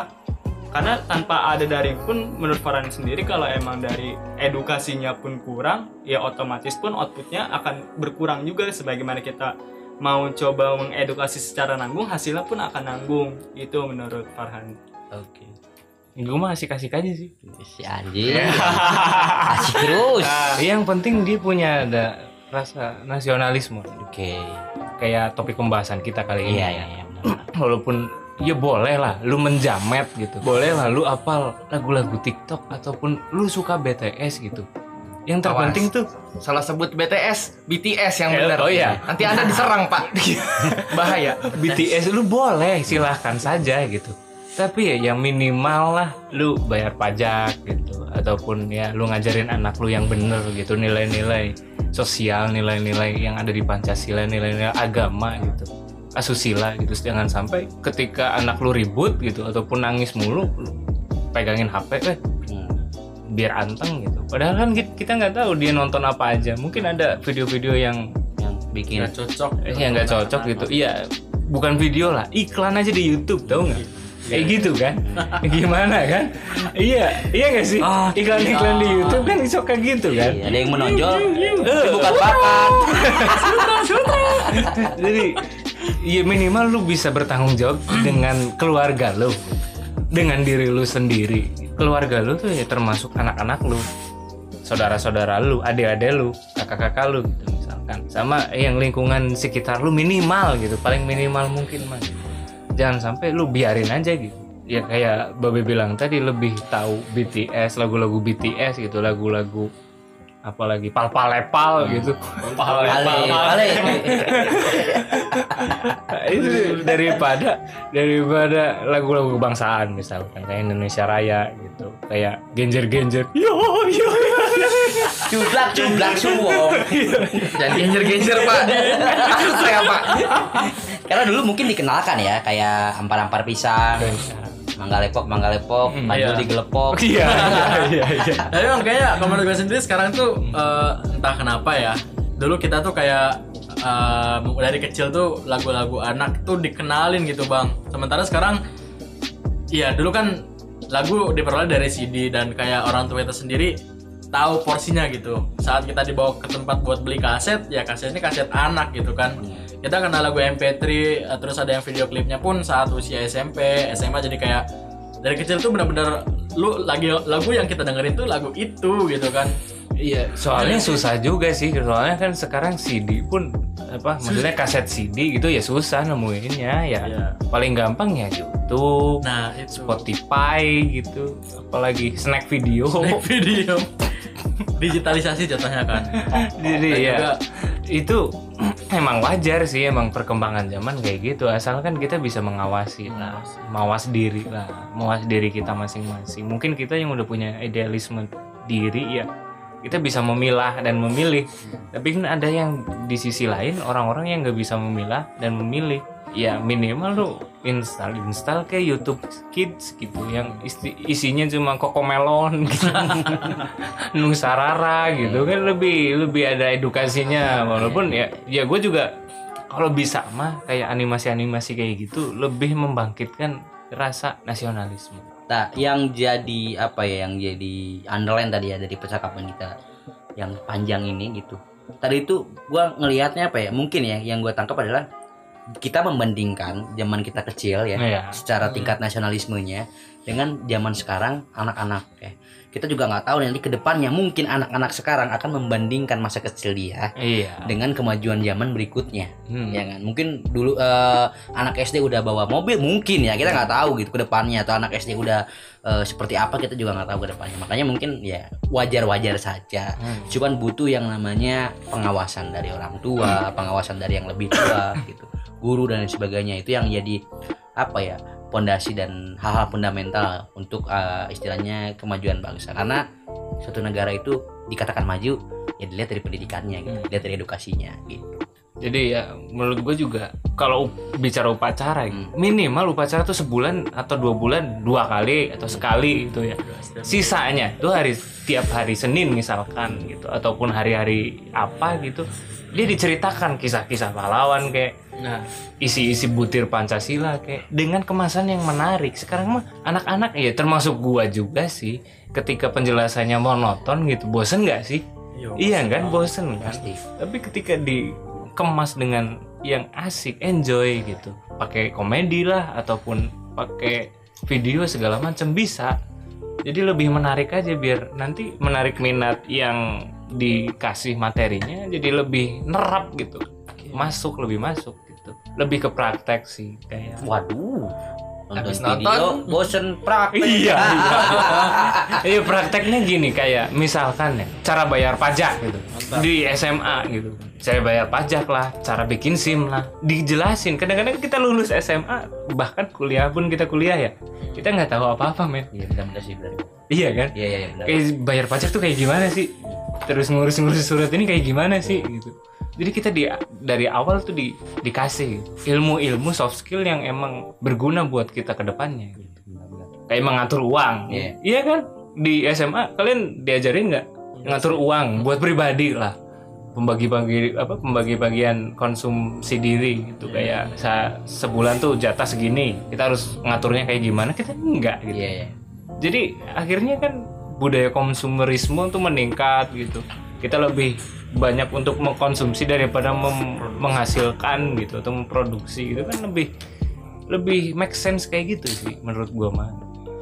karena tanpa ada daring pun menurut Farhan sendiri kalau emang dari edukasinya pun kurang ya otomatis pun outputnya akan berkurang juga sebagaimana kita mau coba mengedukasi secara nanggung hasilnya pun akan nanggung itu menurut Farhan oke Gue mah asik-asik aja sih. si anjing <laughs> asik terus Iya, yang penting dia punya ada rasa nasionalisme. oke Kayak topik pembahasan kita kali ini. iya iya iya. <clears throat> Walaupun ya boleh lah lu menjamet gitu. Boleh lah lu apal lagu-lagu TikTok ataupun lu suka BTS gitu. Yang terpenting tuh Salah sebut BTS, BTS yang Eh, benar. oh iya. Nanti Anda diserang, Pak. <laughs> Bahaya. BTS lu boleh silahkan saja gitu tapi ya yang minimal lah lu bayar pajak gitu ataupun ya lu ngajarin anak lu yang bener gitu nilai-nilai sosial nilai-nilai yang ada di Pancasila nilai-nilai agama gitu asusila gitu jangan sampai ketika anak lu ribut gitu ataupun nangis mulu lu pegangin HP eh Hmm. biar anteng gitu. Padahal kan ki- kita nggak tahu dia nonton apa aja. Mungkin ada video-video yang yang bikin nggak cocok Eh, yang nggak cocok gitu. iya bukan video lah iklan aja di YouTube tahu nggak? Kayak gitu kan? <laughs> Gimana kan? Iya iya nggak sih? Ah, iklan-iklan di YouTube kan suka gitu kan? Iya, ada yang menonjol tapi bukan bakat jadi ya minimal lu bisa bertanggung jawab dengan keluarga lu. Dengan diri lu sendiri. Keluarga lu tuh ya termasuk anak-anak lu. Saudara-saudara lu adik-adik lu kakak-kakak lu gitu misalkan. Sama yang lingkungan sekitar lu minimal gitu. Paling minimal mungkin mas. Jangan sampai lu biarin aja gitu. Ya kayak Babe bilang tadi lebih tahu BTS lagu-lagu BTS gitu lagu-lagu apalagi pal-palepal gitu. Ale, ale. itu daripada daripada lagu-lagu kebangsaan misalkan kayak Indonesia Raya gitu. Kayak genjer-genjer. Yo yo Cublak, cublak, suwong. Jangan genjer-genjer, Pak. Takut saya, Pak. Karena dulu mungkin dikenalkan ya, kayak ampar-ampar pisang, mangga lepok, mangga lepok, Hmm, panjul iya. digelepok. <laughs> iya <laughs> iya iya Tapi emang kayaknya kalau menurut gue sendiri sekarang tuh eh, entah kenapa ya. Dulu kita tuh kayak eh, dari kecil tuh lagu-lagu anak tuh dikenalin gitu bang. Sementara sekarang, iya dulu kan lagu diperoleh dari CD dan kayak orang tua kita sendiri tahu porsinya gitu saat kita dibawa ke tempat buat beli kaset ya kasetnya kaset anak gitu kan kita kenal lagu MP3 eh, terus ada yang video klipnya pun saat usia SMP SMA jadi kayak dari kecil tuh bener-bener lu lagi lagu yang kita dengerin tuh lagu itu gitu kan Iya, soalnya susah juga sih. Soalnya kan sekarang CD pun apa maksudnya kaset CD gitu ya susah nemuinnya ya. Iya. Paling gampang ya YouTube, nah itu Spotify gitu. Apalagi snack video. Snack video <laughs> digitalisasi jatuhnya kan Jadi ya juga- itu emang wajar sih emang perkembangan zaman kayak gitu. Asalkan kita bisa mengawasi lah mawas diri lah mawas diri kita masing-masing. Mungkin kita yang udah punya idealisme diri ya kita bisa memilah dan memilih. Tapi kan ada yang di sisi lain orang-orang yang nggak bisa memilah dan memilih ya minimal lu install install kayak YouTube Kids gitu yang isti- isinya cuma kokomelon gitu <laughs> Nusarara gitu kan lebih lebih ada edukasinya walaupun ya ya gue juga kalau bisa mah kayak animasi-animasi kayak gitu lebih membangkitkan rasa nasionalisme. Nah, yang jadi apa ya yang jadi underline tadi ya dari percakapan kita yang panjang ini gitu. Tadi itu gua ngelihatnya apa ya? Mungkin ya yang gua tangkap adalah kita membandingkan zaman kita kecil ya Iya. secara tingkat nasionalismenya dengan zaman sekarang anak-anak ya. Kita juga nggak tahu nanti ke depannya mungkin anak-anak sekarang akan membandingkan masa kecil dia Iya. dengan kemajuan zaman berikutnya Hmm. ya kan mungkin dulu eh, anak SD udah bawa mobil mungkin ya kita nggak tahu gitu ke depannya atau anak SD udah eh, seperti apa kita juga nggak tahu ke depannya makanya mungkin ya wajar-wajar saja Hmm. cuman butuh yang namanya pengawasan dari orang tua <clears throat> pengawasan dari yang lebih tua gitu guru dan sebagainya itu yang jadi apa ya pondasi dan hal-hal fundamental untuk eh, istilahnya kemajuan bangsa. Karena suatu negara itu dikatakan maju ya dilihat dari pendidikannya gitu dilihat dari edukasinya gitu. Jadi ya menurut gue juga kalau bicara upacara gitu, minimal upacara tuh sebulan atau dua bulan dua kali atau sekali gitu ya. Sisanya tuh hari tiap hari Senin misalkan gitu ataupun hari-hari apa gitu dia diceritakan kisah-kisah pahlawan kayak nah isi-isi butir Pancasila kayak dengan kemasan yang menarik. Sekarang mah anak-anak ya termasuk gua juga sih ketika penjelasannya monoton gitu. Bosen nggak sih? yo, Iya kan bosen kan. pasti Tapi ketika dikemas dengan yang asik, enjoy gitu. Pakai komedi lah ataupun pakai video segala macam bisa. Jadi lebih menarik aja biar nanti menarik minat yang dikasih materinya jadi lebih nerap gitu. Masuk lebih masuk gitu. Lebih ke praktek sih kayak. Waduh. Nonton Habis video, nonton. bosen praktek. Iya, <laughs> iya. Iya prakteknya gini kayak misalkan ya cara bayar pajak gitu di SMA gitu. Saya bayar pajak lah, cara bikin SIM lah, dijelasin. Kadang-kadang kita lulus SMA bahkan kuliah pun kita kuliah ya, kita nggak tahu apa-apa men. Iya benar-benar sih benar. Iya kan? Iya iya. Kayak bayar pajak tuh kayak gimana sih? Terus ngurus-ngurus surat ini kayak gimana sih gitu. Jadi kita di dari awal tuh di, dikasih ilmu-ilmu soft skill yang emang berguna buat kita ke depannya gitu. Kayak mengatur uang. Iya. Iya kan? Di SMA kalian diajarin nggak ngatur uang buat pribadi lah. Pembagi-bagi apa pembagi-bagian konsumsi diri gitu kayak sa- sebulan tuh jatah segini. Kita harus ngaturnya kayak gimana? Kita enggak gitu. Iya iya. Jadi akhirnya kan budaya konsumerisme tuh meningkat gitu. Kita lebih banyak untuk mengkonsumsi daripada mem- menghasilkan gitu atau memproduksi gitu kan lebih lebih make sense kayak gitu sih menurut gua mah.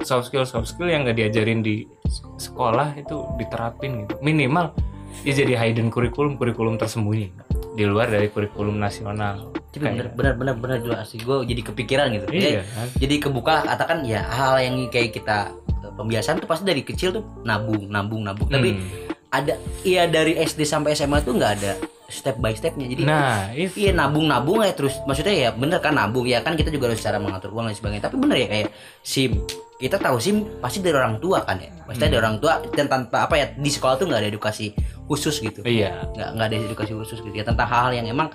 Soft skill soft skill yang nggak diajarin di sekolah itu diterapin gitu. Minimal ya jadi hidden kurikulum kurikulum tersembunyi di luar dari kurikulum nasional. Tapi benar benar benar benar juga sih gue jadi kepikiran gitu. Iya Jadi, kan? jadi kebuka katakan ya hal yang kayak kita pembiasaan tuh pasti dari kecil tuh nabung nabung nabung. Tapi Hmm. Ada iya dari SD sampai SMA tuh nggak ada step by stepnya. Jadi Nah, itu Iya nabung nabung ya terus maksudnya ya bener kan nabung ya kan kita juga harus cara mengatur uang dan sebagainya. Tapi bener ya kayak sim. Kita tahu sim pasti dari orang tua kan ya. Pasti Hmm. dari orang tua dan tanpa apa ya di sekolah tuh nggak ada edukasi khusus gitu. Iya. nggak nggak ada edukasi khusus gitu ya tentang hal-hal yang emang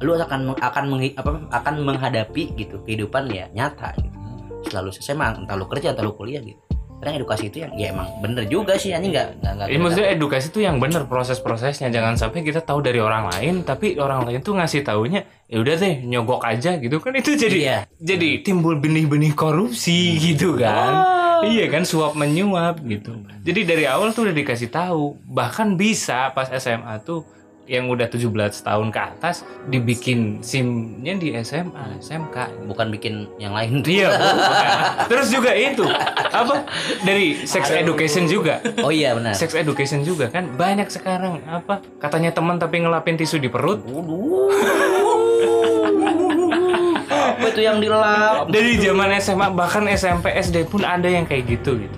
lu akan akan menghi- apa akan menghadapi gitu kehidupan ya nyata gitu. Selalu SMA entah lu kerja entah lu kuliah gitu karena edukasi itu yang ya emang bener juga sih ini nggak nggak Ya, maksudnya edukasi tuh yang bener proses-prosesnya. Jangan sampai kita tahu dari orang lain tapi orang lain tuh ngasih taunya ya udah deh nyogok aja gitu kan. Itu jadi Iya. jadi timbul benih-benih korupsi gitu kan. Iya kan suap menyuap gitu. Jadi dari awal tuh udah dikasih tahu. Bahkan bisa pas SMA tuh yang udah 17 tahun ke atas dibikin SIM-nya di SMA, SMK. bukan bikin yang lain Iya, <laughs> terus juga itu apa dari sex education juga. oh iya benar Sex education juga kan banyak sekarang apa katanya teman tapi ngelapin tisu di perut. apa itu yang dilap Dari zaman SMA bahkan SMP SD pun ada yang kayak gitu gitu.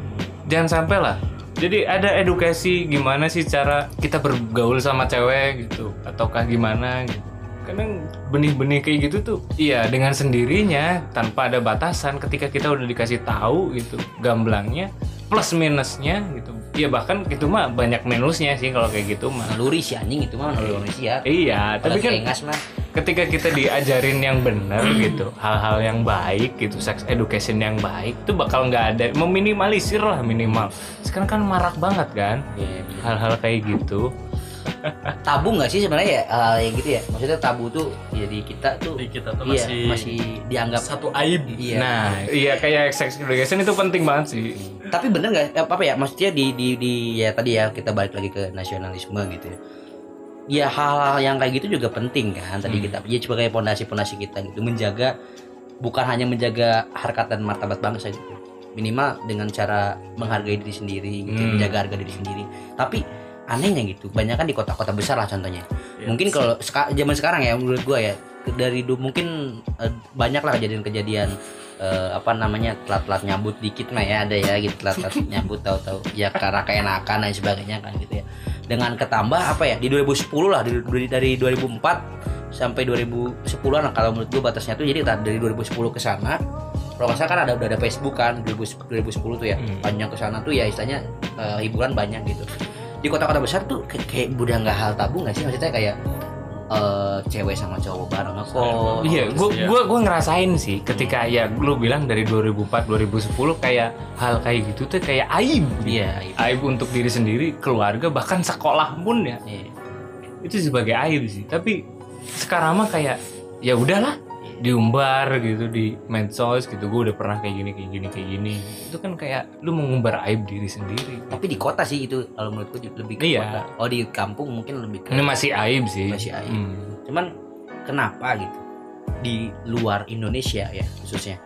Jangan sampai lah. Jadi ada edukasi gimana sih cara kita bergaul sama cewek gitu ataukah gimana gitu. Kadang benih-benih kayak gitu tuh iya dengan sendirinya tanpa ada batasan ketika kita udah dikasih tahu gitu gamblangnya plus minusnya gitu. Iya bahkan itu mah banyak minusnya sih kalau kayak gitu mah. naluri si anjing itu mah naluri manusia Iya, tapi tapi kan engas mah ketika kita diajarin yang benar gitu hal-hal yang baik gitu sex education yang baik itu bakal nggak ada meminimalisir lah minimal. Sekarang kan marak banget kan Iya, hal-hal kayak gitu. <laughs> Tabu nggak sih sebenarnya ya hal yang gitu ya? Maksudnya tabu tuh jadi kita tuh Di kita tuh iya, masih masih dianggap satu aib. iya. Nah iya kayak sex education itu penting banget sih. Tapi bener nggak apa apa ya maksudnya di di di ya tadi ya kita balik lagi ke nasionalisme gitu ya ya hal-hal yang kayak gitu juga penting kan tadi Hmm. kita ya sebagai pondasi-pondasi kita gitu menjaga bukan hanya menjaga harkat dan martabat bangsa gitu minimal dengan cara menghargai diri sendiri gitu Hmm. menjaga harga diri sendiri tapi anehnya gitu banyak kan di kota-kota besar lah contohnya Iya. mungkin kalau seka- zaman sekarang ya menurut gua ya dari dulu mungkin eh, banyak lah kejadian-kejadian eh, apa namanya telat-telat nyambut dikit mah ya ada ya gitu telat-telat <laughs> nyambut tahu-tahu. Ya karena keenakan dan sebagainya kan gitu ya. Dengan ketambah apa ya di 2010 lah dari, dari- dari 2004 sampai 2010-an lah kalau menurut gua batasnya tuh. Jadi dari 2010 ke sana kalau nggak salah kan ada udah ada Facebook kan 2010 2010 tuh ya. Hmm. panjang ke sana tuh ya istilahnya eh, hiburan banyak gitu. Di kota-kota besar tuh kayak, kayak udah nggak hal tabu nggak sih? Maksudnya kayak eh, cewek sama cowok bareng ngekos iya gua iya. gua gua ngerasain sih ketika ya lu bilang dari 2004 2010 kayak hal kayak gitu tuh kayak aib iya iya. aib untuk diri sendiri keluarga bahkan sekolah pun ya Iya. itu sebagai aib sih tapi sekarang mah kayak ya udahlah diumbar gitu di medsos gitu. Gue udah pernah kayak gini kayak gini kayak gini. Itu kan kayak lu mengumbar aib diri sendiri. Tapi di kota sih itu kalau menurutku lebih ke Iya. kota. Oh di kampung mungkin lebih ke ini masih aib sih. Masih aib. Hmm. cuman kenapa gitu? Di luar Indonesia ya khususnya.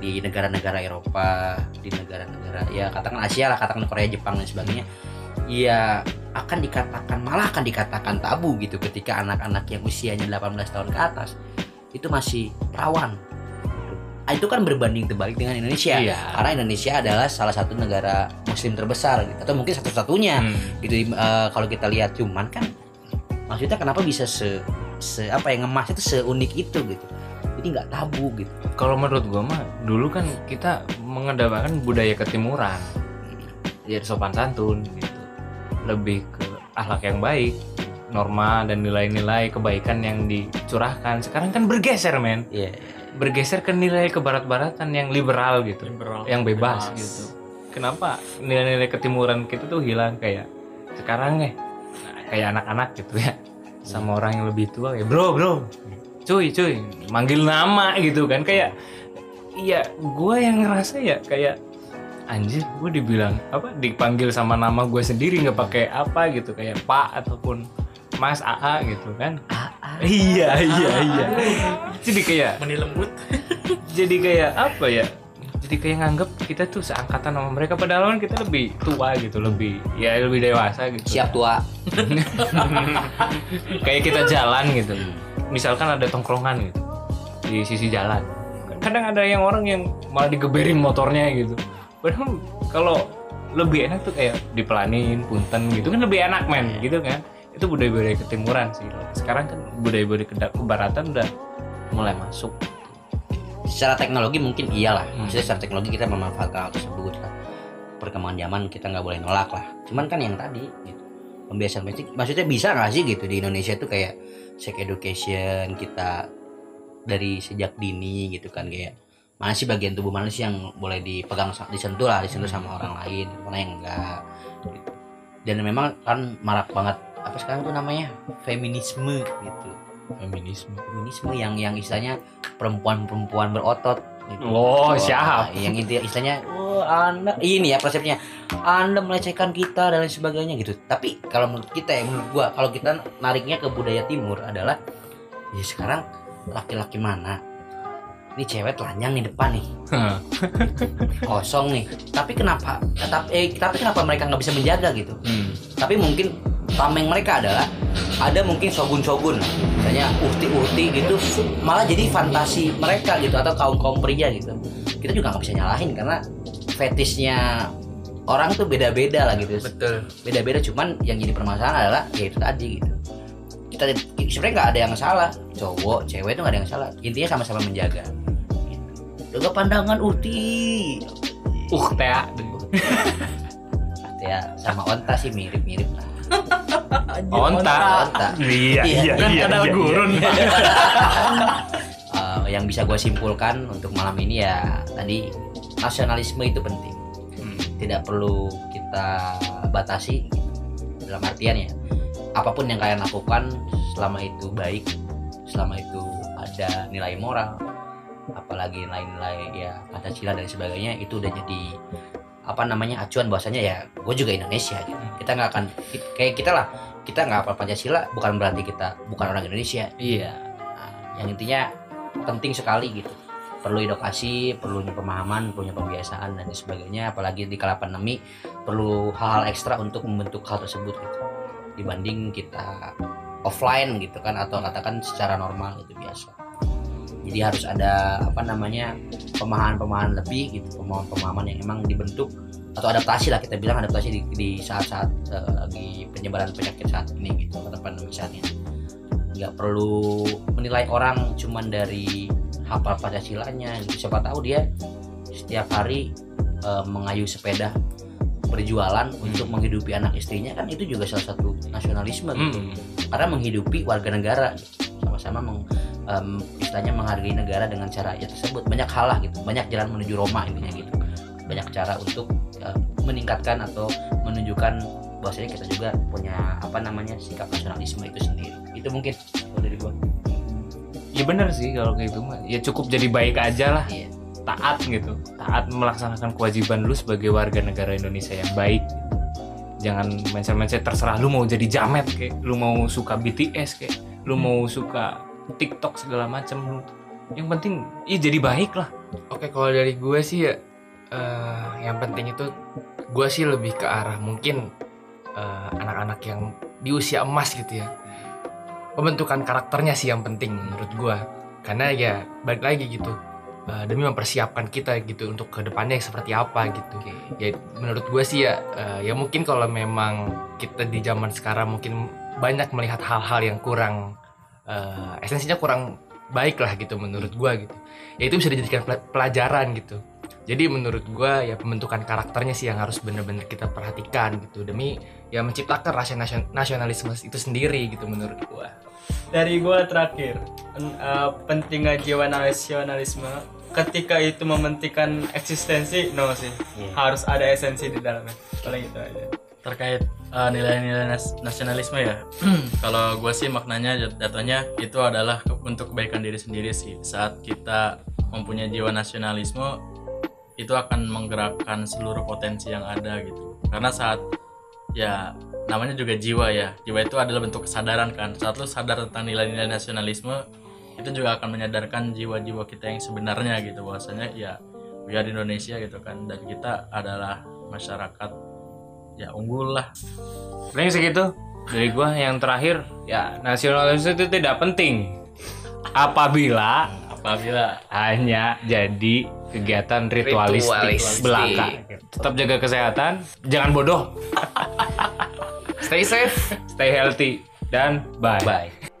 Di negara-negara Eropa di negara-negara ya katakan Asia lah katakan Korea Jepang dan sebagainya. Ya akan dikatakan malah akan dikatakan tabu gitu ketika anak-anak yang usianya 18 tahun ke atas itu masih rawan. Itu kan berbanding terbalik dengan Indonesia. Iya. karena Indonesia adalah salah satu negara muslim terbesar gitu. Atau mungkin satu-satunya Hmm. gitu. Eh, kalau kita lihat cuman kan maksudnya kenapa bisa se, se apa yang ngemas itu seunik itu gitu. Jadi nggak tabu gitu. Kalau menurut gua mah dulu kan kita mengedepankan budaya ketimuran. Ya sopan santun gitu. Lebih ke akhlak yang baik norma dan nilai-nilai kebaikan yang dicurahkan. Sekarang kan bergeser men. Iya. bergeser ke nilai kebarat-baratan yang liberal gitu Liberal. yang bebas, gitu. Kenapa nilai-nilai ketimuran kita tuh hilang kayak sekarang ya kayak anak-anak gitu ya. Sama orang yang lebih tua ya bro bro cuy cuy manggil nama gitu kan. Kayak iya gue yang ngerasa ya kayak anjir gue dibilang apa dipanggil sama nama gue sendiri nggak pakai apa gitu. Kayak pak ataupun mas AA gitu kan? Iya iya iya. Jadi kayak Meni lembut. <laughs> jadi kayak apa ya? Jadi kayak nganggep kita tuh seangkatan sama mereka padahal kan kita lebih tua gitu lebih ya lebih dewasa gitu. Siap tua. <laughs> Kayak kita jalan gitu. Misalkan ada tongkrongan gitu di sisi jalan. Kadang ada yang orang yang malah digeberin motornya gitu. Padahal kalau lebih enak tuh kayak dipelanin punten gitu kan lebih enak men gitu kan itu budaya-budaya ketimuran sih. Sekarang kan budaya-budaya ke- kebaratan udah mulai masuk. Secara teknologi mungkin iyalah. Hmm. maksudnya secara teknologi kita memanfaatkan hal tersebut kan. Perkembangan zaman kita nggak boleh nolak lah. Cuman kan yang tadi gitu. Pembiasaan basic maksudnya bisa nggak sih gitu di Indonesia tuh kayak sex education kita dari sejak dini gitu kan kayak mana sih bagian tubuh mana sih yang boleh dipegang disentuh lah disentuh sama orang lain mana yang enggak gitu. dan memang kan marak banget apa sekarang tuh namanya? Feminisme gitu. Feminisme. Feminisme yang yang istilahnya perempuan-perempuan berotot gitu. Oh, siap. Yang inti istilahnya wah anda ini ya persepsinya. Anda melecehkan kita dan lain sebagainya gitu. Tapi kalau menurut kita ya menurut gua kalau kita nariknya ke budaya timur adalah ya sekarang laki-laki mana? Ini cewek telanjang nih depan nih. <laughs> Kosong nih. Tapi kenapa? Tapi eh, tapi kenapa mereka nggak bisa menjaga gitu? Hmm. tapi mungkin tameng mereka adalah ada mungkin shogun-shogun misalnya uhti-uhti gitu malah jadi fantasi mereka gitu atau kaum kaum pria gitu. Kita juga nggak bisa nyalahin karena fetishnya orang tuh beda-beda lah gitu. Betul. Beda-beda cuman yang jadi permasalahan adalah ya itu tadi gitu. Kita sebenarnya nggak ada yang salah. Cowok cewek itu nggak ada yang salah. Intinya sama-sama menjaga. Gitu. jaga pandangan uhti Uh, Tea. ya <laughs> sama onta sih mirip-mirip lah Onta. onta Iya, Iya, iya, kan iya. ada iya, gurun Eh, yang bisa gue simpulkan untuk malam ini ya tadi nasionalisme itu penting Hmm. tidak perlu kita batasi dalam artian ya apa pun yang kalian lakukan selama itu baik selama itu ada nilai moral apalagi nilai-nilai ya pancasila dan sebagainya itu udah jadi apa namanya acuan bahwasanya ya gue juga Indonesia gitu. Kita nggak akan kayak kita lah kita nggak apa pancasila bukan berarti kita bukan orang Indonesia. Iya. Nah, yang intinya penting sekali gitu. Perlu edukasi perlunya pemahaman perlunya pembiasaan dan sebagainya. Apalagi di kala pandemi perlu hal-hal ekstra untuk membentuk hal tersebut gitu. Dibanding kita offline gitu kan atau katakan secara normal gitu biasa jadi harus ada apa namanya pemahaman-pemahaman lebih gitu pemahaman-pemahaman yang emang dibentuk atau adaptasi lah kita bilang adaptasi di, di saat-saat lagi penyebaran penyakit saat ini gitu atau pandemi saat ini nggak perlu menilai orang cuman dari hafal Pancasilanya gitu. siapa tahu dia setiap hari eh, mengayu sepeda berjualan untuk menghidupi anak istrinya kan itu juga salah satu nasionalisme gitu Hmm. karena menghidupi warga negara gitu. sama-sama meng, em, istilahnya menghargai negara dengan cara ya tersebut banyak hal lah gitu banyak jalan menuju Roma intinya gitu banyak cara untuk eh, meningkatkan atau menunjukkan bahwasanya kita juga punya apa namanya sikap nasionalisme itu sendiri itu mungkin kalau dari gua Ya bener sih kalau kayak gitu mah. Ya cukup jadi baik aja lah. Iya. Taat gitu. Taat melaksanakan kewajiban lu sebagai warga negara Indonesia yang baik. Jangan mindset-mindset terserah lu mau jadi jamet kayak lu mau suka BTS kayak lu mau suka TikTok segala macam. Yang penting ya jadi baik lah. Oke, kalau dari gue sih ya eh, yang penting itu gue sih lebih ke arah mungkin eh, anak-anak yang di usia emas gitu ya. Pembentukan karakternya sih yang penting menurut gue. Karena ya balik lagi gitu. eh, demi mempersiapkan kita gitu untuk ke depannya seperti apa gitu. Ya menurut gue sih ya ya mungkin kalau memang kita di zaman sekarang mungkin banyak melihat hal-hal yang kurang eh, esensinya kurang baik lah gitu menurut gue gitu. Ya itu bisa dijadikan pel- pelajaran gitu. Jadi menurut gua ya pembentukan karakternya sih yang harus bener-bener kita perhatikan gitu. Demi ya menciptakan rasa nasion- nasionalisme itu sendiri gitu menurut gua. Dari gua terakhir pen- eh, pentingnya jiwa nasionalisme ketika itu mementingkan eksistensi no sih. Iya. harus ada esensi di dalamnya. Paling itu aja terkait uh, nilai-nilai nas- nasionalisme ya. <clears throat> Kalau gue sih maknanya jatuhnya itu adalah untuk kebaikan diri sendiri sih. Saat kita mempunyai jiwa nasionalisme itu akan menggerakkan seluruh potensi yang ada gitu. Karena saat ya namanya juga jiwa ya. Jiwa itu adalah bentuk kesadaran kan. Saat lu sadar tentang nilai-nilai nasionalisme itu juga akan menyadarkan jiwa-jiwa kita yang sebenarnya gitu. Bahwasanya ya we are Indonesia gitu kan. Dan kita adalah masyarakat ya unggul lah Paling segitu. Dari gua yang terakhir ya nasionalisme itu tidak penting. Apabila apabila hanya jadi kegiatan ritualistik, Ritualistik. belaka. Tetap jaga kesehatan, jangan bodoh, stay safe. Stay healthy. Dan bye. bye